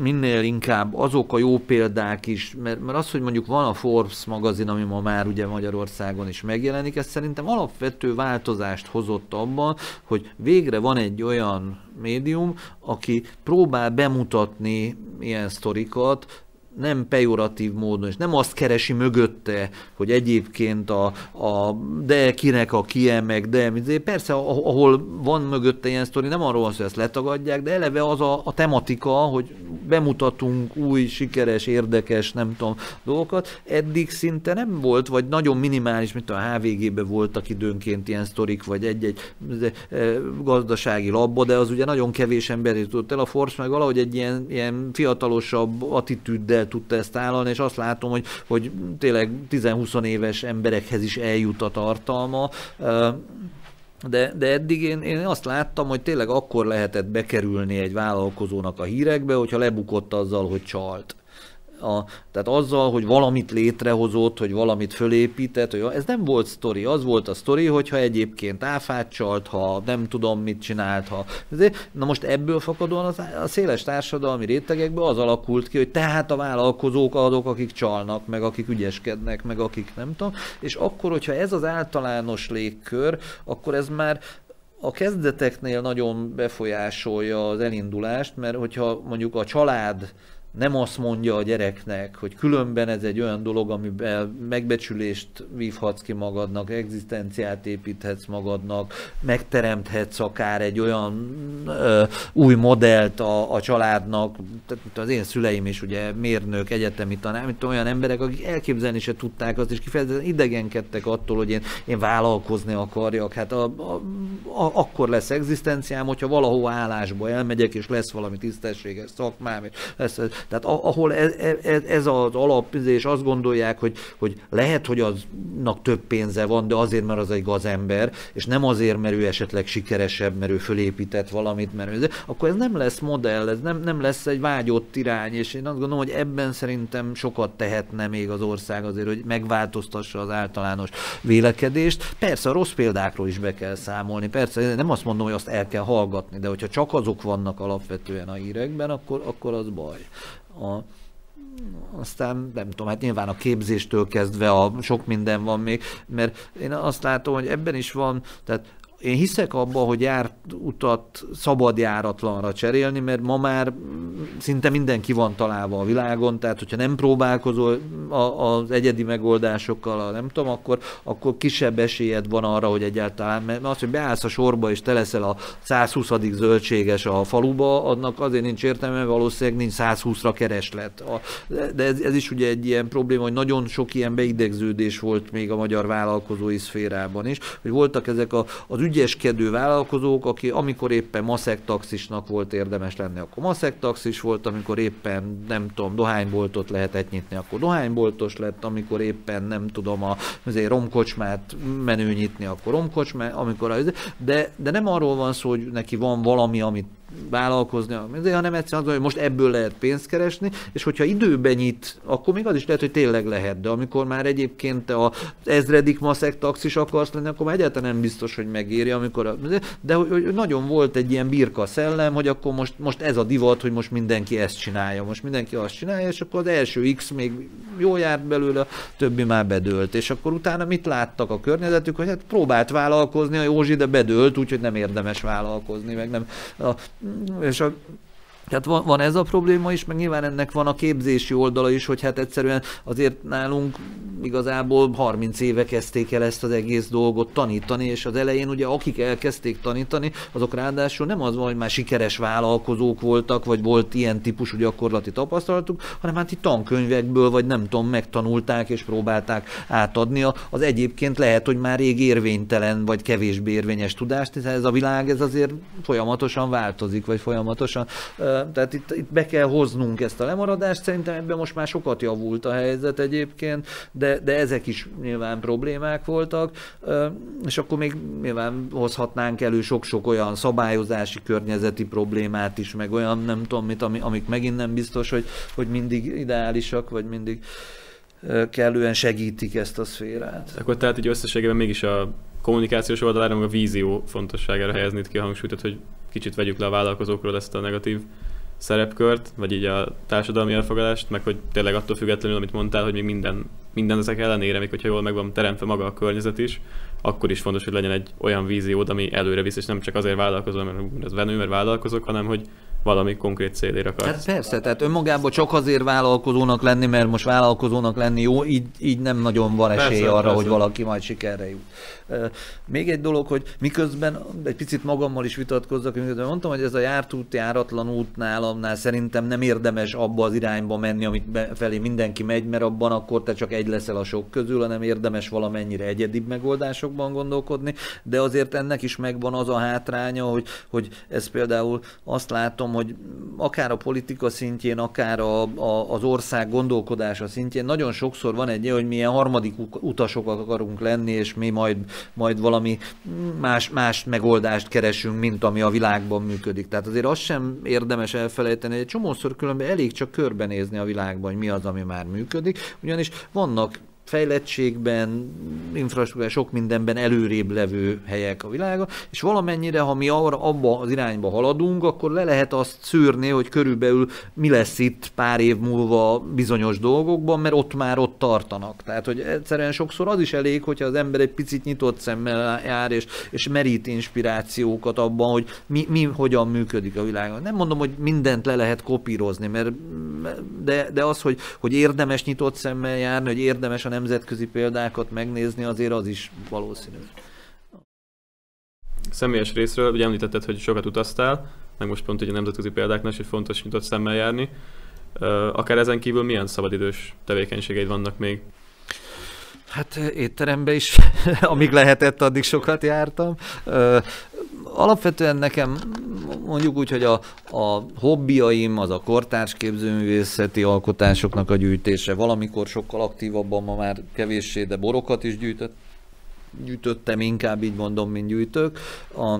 minél inkább azok a jó példák is, mert, mert az, hogy mondjuk van a Forbes magazin, ami ma már ugye Magyarországon is megjelenik, ez szerintem alapvető változást hozott abban, hogy végre van egy olyan médium, aki próbál bemutatni ilyen sztorikat, nem pejoratív módon, és nem azt keresi mögötte, hogy egyébként a, a de kinek a kie, meg de, persze ahol van mögötte ilyen sztori, nem arról van hogy ezt letagadják, de eleve az a, a tematika, hogy bemutatunk új, sikeres, érdekes, nem tudom, dolgokat. Eddig szinte nem volt, vagy nagyon minimális, mint a HVG-ben voltak időnként ilyen sztorik, vagy egy-egy e, gazdasági labba, de az ugye nagyon kevés ember jutott el. A Force meg valahogy egy ilyen, ilyen fiatalosabb attitűddel tudta ezt állani, és azt látom, hogy, hogy tényleg 10-20 éves emberekhez is eljut a tartalma. De, de eddig én, én azt láttam, hogy tényleg akkor lehetett bekerülni egy vállalkozónak a hírekbe, hogyha lebukott azzal, hogy csalt a, tehát azzal, hogy valamit létrehozott, hogy valamit fölépített, hogy ez nem volt sztori, az volt a sztori, hogyha egyébként áfát csalt, ha nem tudom mit csinált, ha... Na most ebből fakadóan az, a széles társadalmi rétegekben az alakult ki, hogy tehát a vállalkozók azok, akik csalnak, meg akik ügyeskednek, meg akik nem tudom, és akkor, hogyha ez az általános légkör, akkor ez már a kezdeteknél nagyon befolyásolja az elindulást, mert hogyha mondjuk a család nem azt mondja a gyereknek, hogy különben ez egy olyan dolog, amiben megbecsülést vívhatsz ki magadnak, egzisztenciát építhetsz magadnak, megteremthetsz akár egy olyan ö, új modellt a, a családnak, tehát az én szüleim is ugye mérnök, egyetemi tanár, mint olyan emberek, akik elképzelni se tudták azt, és kifejezetten idegenkedtek attól, hogy én, én vállalkozni akarjak. Hát a, a, a, akkor lesz egzisztenciám, hogyha valahova állásba elmegyek, és lesz valami tisztességes szakmám, és lesz, tehát ahol ez, ez, ez az alapizés azt gondolják, hogy, hogy lehet, hogy aznak több pénze van, de azért, mert az egy gazember, és nem azért, mert ő esetleg sikeresebb, mert ő fölépített valamit, mert ő, akkor ez nem lesz modell, ez nem, nem lesz egy vágyott irány, és én azt gondolom, hogy ebben szerintem sokat tehetne még az ország azért, hogy megváltoztassa az általános vélekedést. Persze a rossz példákról is be kell számolni, persze nem azt mondom, hogy azt el kell hallgatni, de hogyha csak azok vannak alapvetően a hírekben, akkor, akkor az baj. A, aztán nem tudom, hát nyilván a képzéstől kezdve a sok minden van még, mert én azt látom, hogy ebben is van, tehát én hiszek abba, hogy járt utat szabad járatlanra cserélni, mert ma már szinte mindenki van találva a világon, tehát hogyha nem próbálkozol az egyedi megoldásokkal, a nem tudom, akkor, akkor kisebb esélyed van arra, hogy egyáltalán, mert az, hogy beállsz a sorba és te leszel a 120. zöldséges a faluba, annak azért nincs értelme, mert valószínűleg nincs 120-ra kereslet. De ez, ez is ugye egy ilyen probléma, hogy nagyon sok ilyen beidegződés volt még a magyar vállalkozói szférában is, hogy voltak ezek a, az ügyeskedő vállalkozók, aki amikor éppen maszek taxisnak volt érdemes lenni, akkor maszek taxis volt, amikor éppen nem tudom, dohányboltot lehetett nyitni, akkor dohányboltos lett, amikor éppen nem tudom, a, azért romkocsmát menő nyitni, akkor romkocsmát, amikor az, de, de nem arról van szó, hogy neki van valami, amit vállalkozni, hanem egyszerűen az, hogy most ebből lehet pénzt keresni, és hogyha időben nyit, akkor még az is lehet, hogy tényleg lehet, de amikor már egyébként a ezredik maszek taxis akarsz lenni, akkor már egyáltalán nem biztos, hogy megéri, amikor a, de hogy nagyon volt egy ilyen birka szellem, hogy akkor most, most ez a divat, hogy most mindenki ezt csinálja, most mindenki azt csinálja, és akkor az első X még jó járt belőle, a többi már bedőlt, és akkor utána mit láttak a környezetük, hogy hát próbált vállalkozni a Józsi, de bedőlt, úgyhogy nem érdemes vállalkozni, meg nem a és a tehát van, van ez a probléma is, meg nyilván ennek van a képzési oldala is, hogy hát egyszerűen azért nálunk igazából 30 éve kezdték el ezt az egész dolgot tanítani, és az elején ugye akik elkezdték tanítani, azok ráadásul nem az van, hogy már sikeres vállalkozók voltak, vagy volt ilyen típusú gyakorlati tapasztalatuk, hanem hát itt tankönyvekből, vagy nem tudom, megtanulták és próbálták átadni az egyébként lehet, hogy már rég érvénytelen, vagy kevésbé érvényes tudást, hiszen ez a világ ez azért folyamatosan változik, vagy folyamatosan, tehát itt, itt be kell hoznunk ezt a lemaradást, szerintem ebben most már sokat javult a helyzet egyébként, de, de ezek is nyilván problémák voltak, és akkor még nyilván hozhatnánk elő sok-sok olyan szabályozási környezeti problémát is, meg olyan nem tudom mit, amik megint nem biztos, hogy, hogy mindig ideálisak, vagy mindig kellően segítik ezt a szférát. Akkor tehát így összességében mégis a kommunikációs oldalára, meg a vízió fontosságára helyezni ki a hangsúlyt, hogy kicsit vegyük le a vállalkozókról ezt a negatív szerepkört, vagy így a társadalmi elfogadást, meg hogy tényleg attól függetlenül, amit mondtál, hogy még minden, minden ezek ellenére, még hogyha jól meg van teremtve maga a környezet is, akkor is fontos, hogy legyen egy olyan víziód, ami előre visz, és nem csak azért vállalkozol, mert ez venő, mert vállalkozok, hanem hogy valami konkrét célért akar. Hát persze, tehát önmagában csak azért vállalkozónak lenni, mert most vállalkozónak lenni jó, így, így nem nagyon van esély persze, arra, persze. hogy valaki majd sikerre jut. Még egy dolog, hogy miközben egy picit magammal is vitatkozzak, miközben mondtam, hogy ez a jártút, járatlan út nálamnál szerintem nem érdemes abba az irányba menni, amit felé mindenki megy, mert abban akkor te csak egy leszel a sok közül, hanem érdemes valamennyire egyedibb megoldásokban gondolkodni, de azért ennek is megvan az a hátránya, hogy, hogy ez például azt látom, hogy akár a politika szintjén, akár a, a, az ország gondolkodása szintjén nagyon sokszor van egy hogy milyen harmadik utasok akarunk lenni, és mi majd majd valami más, más megoldást keresünk, mint ami a világban működik. Tehát azért azt sem érdemes elfelejteni, egy csomószor különben elég csak körbenézni a világban, hogy mi az, ami már működik, ugyanis vannak fejlettségben, infrastruktúrában, sok mindenben előrébb levő helyek a világon, és valamennyire, ha mi arra, abba az irányba haladunk, akkor le lehet azt szűrni, hogy körülbelül mi lesz itt pár év múlva bizonyos dolgokban, mert ott már ott tartanak. Tehát, hogy egyszerűen sokszor az is elég, hogyha az ember egy picit nyitott szemmel jár, és, és merít inspirációkat abban, hogy mi, mi hogyan működik a világon. Nem mondom, hogy mindent le lehet kopírozni, mert de, de az, hogy, hogy érdemes nyitott szemmel járni, hogy érdemes a nemzetközi példákat megnézni, azért az is valószínű. Személyes részről, ugye említetted, hogy sokat utaztál, meg most pont ugye a nemzetközi példáknál is, hogy fontos nyitott szemmel járni. Akár ezen kívül milyen szabadidős tevékenységeid vannak még? Hát étterembe is, amíg lehetett, addig sokat jártam. Alapvetően nekem mondjuk úgy, hogy a, a hobbiaim az a kortárs képzőművészeti alkotásoknak a gyűjtése. Valamikor sokkal aktívabban, ma már kevéssé, de borokat is gyűjtött gyűjtöttem, inkább így mondom, mint gyűjtök. A,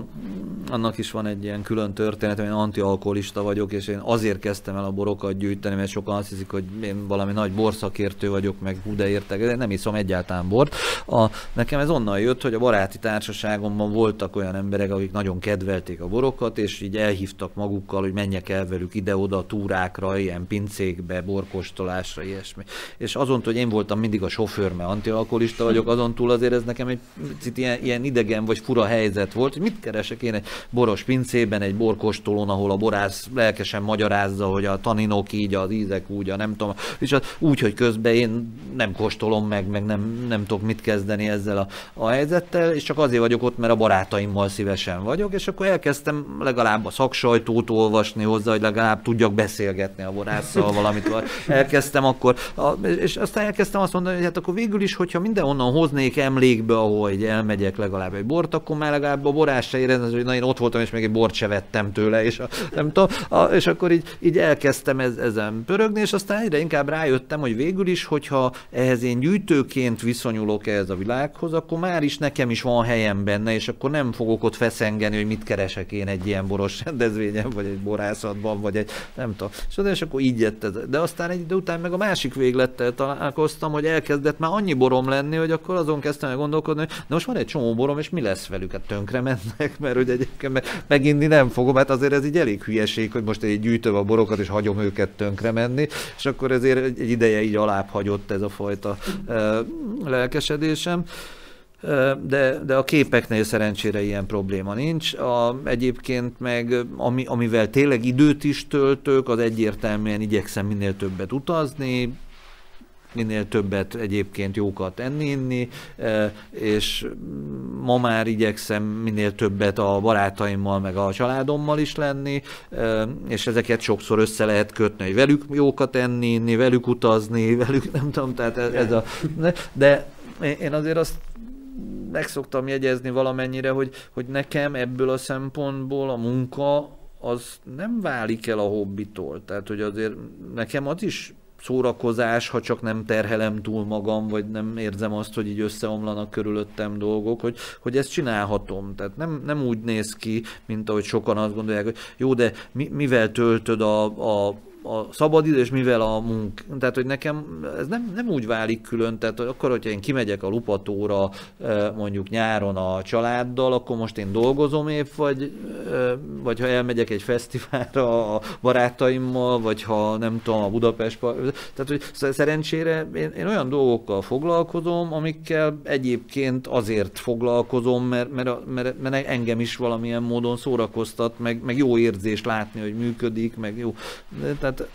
annak is van egy ilyen külön történet, hogy én antialkoholista vagyok, és én azért kezdtem el a borokat gyűjteni, mert sokan azt hiszik, hogy én valami nagy borszakértő vagyok, meg hú de értek, de nem iszom egyáltalán bort. A, nekem ez onnan jött, hogy a baráti társaságomban voltak olyan emberek, akik nagyon kedvelték a borokat, és így elhívtak magukkal, hogy menjek el velük ide-oda túrákra, ilyen pincékbe, borkostolásra, ilyesmi. És azon, hogy én voltam mindig a sofőr, mert antialkoholista vagyok, azon túl azért ez nekem egy picit ilyen, ilyen idegen vagy fura helyzet volt, hogy mit keresek én egy boros pincében, egy borkostolón, ahol a borász lelkesen magyarázza, hogy a taninok így, az ízek úgy, a nem tudom, és az, úgy, hogy közben én nem kóstolom meg, meg nem, nem tudok mit kezdeni ezzel a, a helyzettel, és csak azért vagyok ott, mert a barátaimmal szívesen vagyok, és akkor elkezdtem legalább a szaksajtót olvasni hozzá, hogy legalább tudjak beszélgetni a borásszal valamit. Elkezdtem akkor, és aztán elkezdtem azt mondani, hogy hát akkor végül is, hogyha mindenhonnan hoznék emlékbe, ahol így elmegyek legalább egy bort, akkor már legalább a borás se érez, hogy na én ott voltam, és még egy bort se vettem tőle, és, a, nem tudom, a, és akkor így, így elkezdtem ez, ezen pörögni, és aztán egyre inkább rájöttem, hogy végül is, hogyha ehhez én gyűjtőként viszonyulok ehhez a világhoz, akkor már is nekem is van helyem benne, és akkor nem fogok ott feszengeni, hogy mit keresek én egy ilyen boros rendezvényen, vagy egy borászatban, vagy egy nem tudom. És, és akkor így jött ez. De aztán egy idő után meg a másik véglettel találkoztam, hogy elkezdett már annyi borom lenni, hogy akkor azon kezdtem el gondolkodni, gondolkodni, de most van egy csomó borom, és mi lesz velük? Hát tönkre mennek, mert hogy egyébként meg, meginni nem fogom, hát azért ez így elég hülyeség, hogy most egy gyűjtöm a borokat, és hagyom őket tönkre menni, és akkor ezért egy ideje így alább hagyott ez a fajta lelkesedésem de, de a képeknél szerencsére ilyen probléma nincs. A, egyébként meg, ami, amivel tényleg időt is töltök, az egyértelműen igyekszem minél többet utazni, minél többet egyébként jókat enni, inni, és ma már igyekszem minél többet a barátaimmal, meg a családommal is lenni, és ezeket sokszor össze lehet kötni, hogy velük jókat enni, inni, velük utazni, velük nem tudom, tehát ez, ez a... De én azért azt meg szoktam jegyezni valamennyire, hogy, hogy nekem ebből a szempontból a munka az nem válik el a hobbitól. Tehát, hogy azért nekem az is szórakozás, ha csak nem terhelem túl magam, vagy nem érzem azt, hogy így összeomlanak körülöttem dolgok, hogy, hogy ezt csinálhatom. Tehát nem, nem úgy néz ki, mint ahogy sokan azt gondolják, hogy jó, de mi, mivel töltöd a, a a szabadidő, és mivel a munk, tehát hogy nekem ez nem, nem úgy válik külön, tehát hogy akkor, hogyha én kimegyek a lupatóra mondjuk nyáron a családdal, akkor most én dolgozom épp, vagy, vagy ha elmegyek egy fesztiválra a barátaimmal, vagy ha nem tudom, a Budapest, tehát hogy szerencsére én, én olyan dolgokkal foglalkozom, amikkel egyébként azért foglalkozom, mert, mert, mert, mert engem is valamilyen módon szórakoztat, meg, meg jó érzés látni, hogy működik, meg jó, tehát tehát...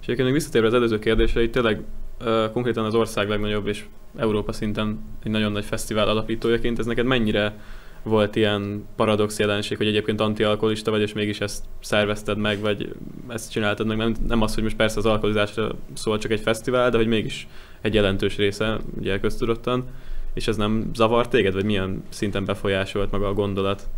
És egyébként még visszatérve az előző kérdésre, itt tényleg uh, konkrétan az ország legnagyobb és Európa szinten egy nagyon nagy fesztivál alapítójaként, ez neked mennyire volt ilyen paradox jelenség, hogy egyébként antialkoholista vagy, és mégis ezt szervezted meg, vagy ezt csináltad meg, nem, nem az, hogy most persze az alkoholizásra szól csak egy fesztivál, de hogy mégis egy jelentős része, ugye köztudottan, és ez nem zavar téged, vagy milyen szinten befolyásolt maga a gondolat?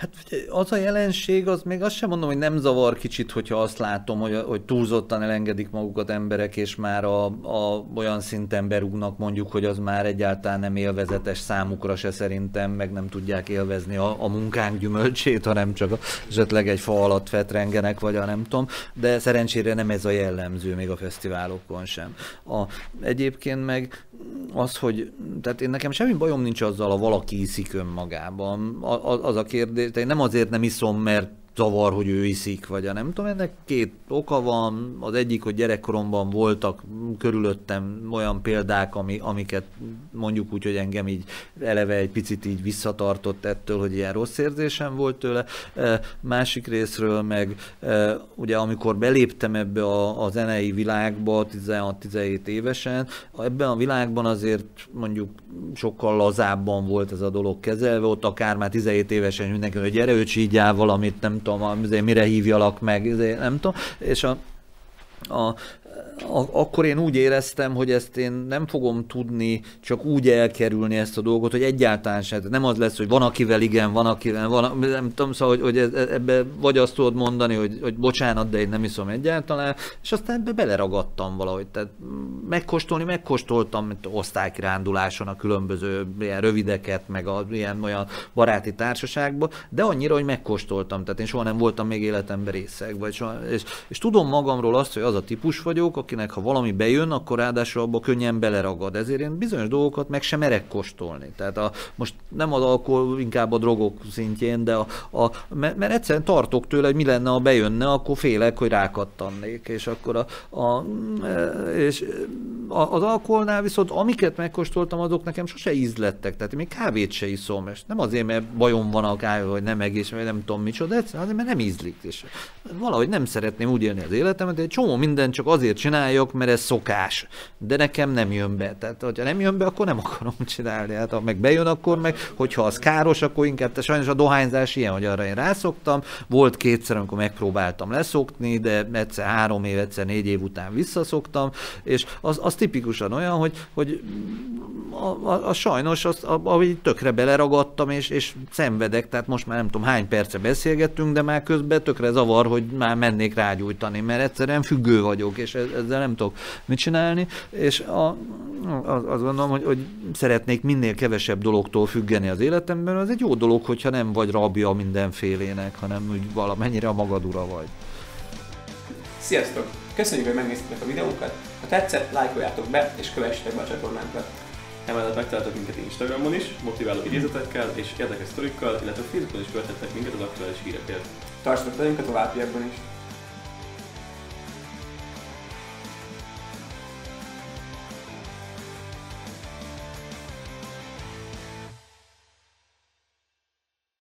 Hát az a jelenség, az még azt sem mondom, hogy nem zavar kicsit, hogyha azt látom, hogy, hogy túlzottan elengedik magukat emberek, és már a, a, olyan szinten berúgnak mondjuk, hogy az már egyáltalán nem élvezetes számukra se szerintem, meg nem tudják élvezni a, a munkánk gyümölcsét, hanem csak esetleg egy fa alatt fetrengenek, vagy a nem tudom, de szerencsére nem ez a jellemző még a fesztiválokon sem. A, egyébként meg az, hogy, tehát én nekem semmi bajom nincs azzal, ha valaki iszik önmagában. Az a kérdés, én nem azért nem iszom, mert zavar, hogy ő iszik, vagy a nem tudom, ennek két oka van. Az egyik, hogy gyerekkoromban voltak körülöttem olyan példák, ami, amiket mondjuk úgy, hogy engem így eleve egy picit így visszatartott ettől, hogy ilyen rossz érzésem volt tőle. Másik részről meg ugye amikor beléptem ebbe a, a zenei világba 16-17 évesen, ebben a világban azért mondjuk sokkal lazábban volt ez a dolog kezelve, ott akár már 17 évesen mindenki, hogy gyere, öcsígyál valamit, nem tudom, mire hívjalak meg, nem tudom, és a, a, akkor én úgy éreztem, hogy ezt én nem fogom tudni csak úgy elkerülni ezt a dolgot, hogy egyáltalán sem. Nem az lesz, hogy van akivel igen, van akivel, van, nem tudom, szóval, hogy, hogy ebbe vagy azt tudod mondani, hogy, hogy bocsánat, de én nem iszom egyáltalán, és aztán ebbe beleragadtam valahogy. Tehát megkóstolni, megkóstoltam mint osztálykiránduláson a különböző ilyen rövideket, meg a ilyen olyan baráti társaságba, de annyira, hogy megkóstoltam. Tehát én soha nem voltam még életemben részeg, vagy soha, és, és tudom magamról azt, hogy az a típus vagyok, akinek ha valami bejön, akkor ráadásul abba könnyen beleragad. Ezért én bizonyos dolgokat meg sem merek kóstolni. Tehát a, most nem az alkohol, inkább a drogok szintjén, de a, a, mert, egyszerűen tartok tőle, hogy mi lenne, ha bejönne, akkor félek, hogy rákattannék. És akkor a, a, és az alkoholnál viszont amiket megkóstoltam, azok nekem sose ízlettek. Tehát én még kávét se iszom, és nem azért, mert bajom van a kávé, vagy nem egész, vagy nem tudom micsoda, egyszerűen azért, mert nem ízlik. És valahogy nem szeretném úgy élni az életemet, de egy csomó minden csak azért csináljak, mert ez szokás. De nekem nem jön be. Tehát, hogyha nem jön be, akkor nem akarom csinálni. Hát, ha meg bejön, akkor meg, hogyha az káros, akkor inkább, te sajnos a dohányzás ilyen, hogy arra én rászoktam. Volt kétszer, amikor megpróbáltam leszokni, de egyszer három év, egyszer négy év után visszaszoktam, és az, az tipikusan olyan, hogy, hogy a, a, a sajnos azt, ahogy tökre beleragadtam, és, és szenvedek, tehát most már nem tudom hány perce beszélgettünk, de már közben tökre zavar, hogy már mennék rágyújtani, mert egyszerűen függő vagyok, és ezzel nem tudok mit csinálni, és a, az, azt gondolom, hogy, hogy szeretnék minél kevesebb dologtól függeni az életemben, az egy jó dolog, hogyha nem vagy rabja mindenfélének, hanem úgy valamennyire a magad ura vagy. Sziasztok! Köszönjük, hogy megnéztétek a videónkat. Ha tetszett, lájkoljátok be, és kövessetek be a csatornánkat. Emellett megtaláltok minket Instagramon is, motiváló idézetekkel és érdekes sztorikkal, illetve Facebookon is követhettek minket az aktuális hírekért. Tartsatok velünk a továbbiakban is!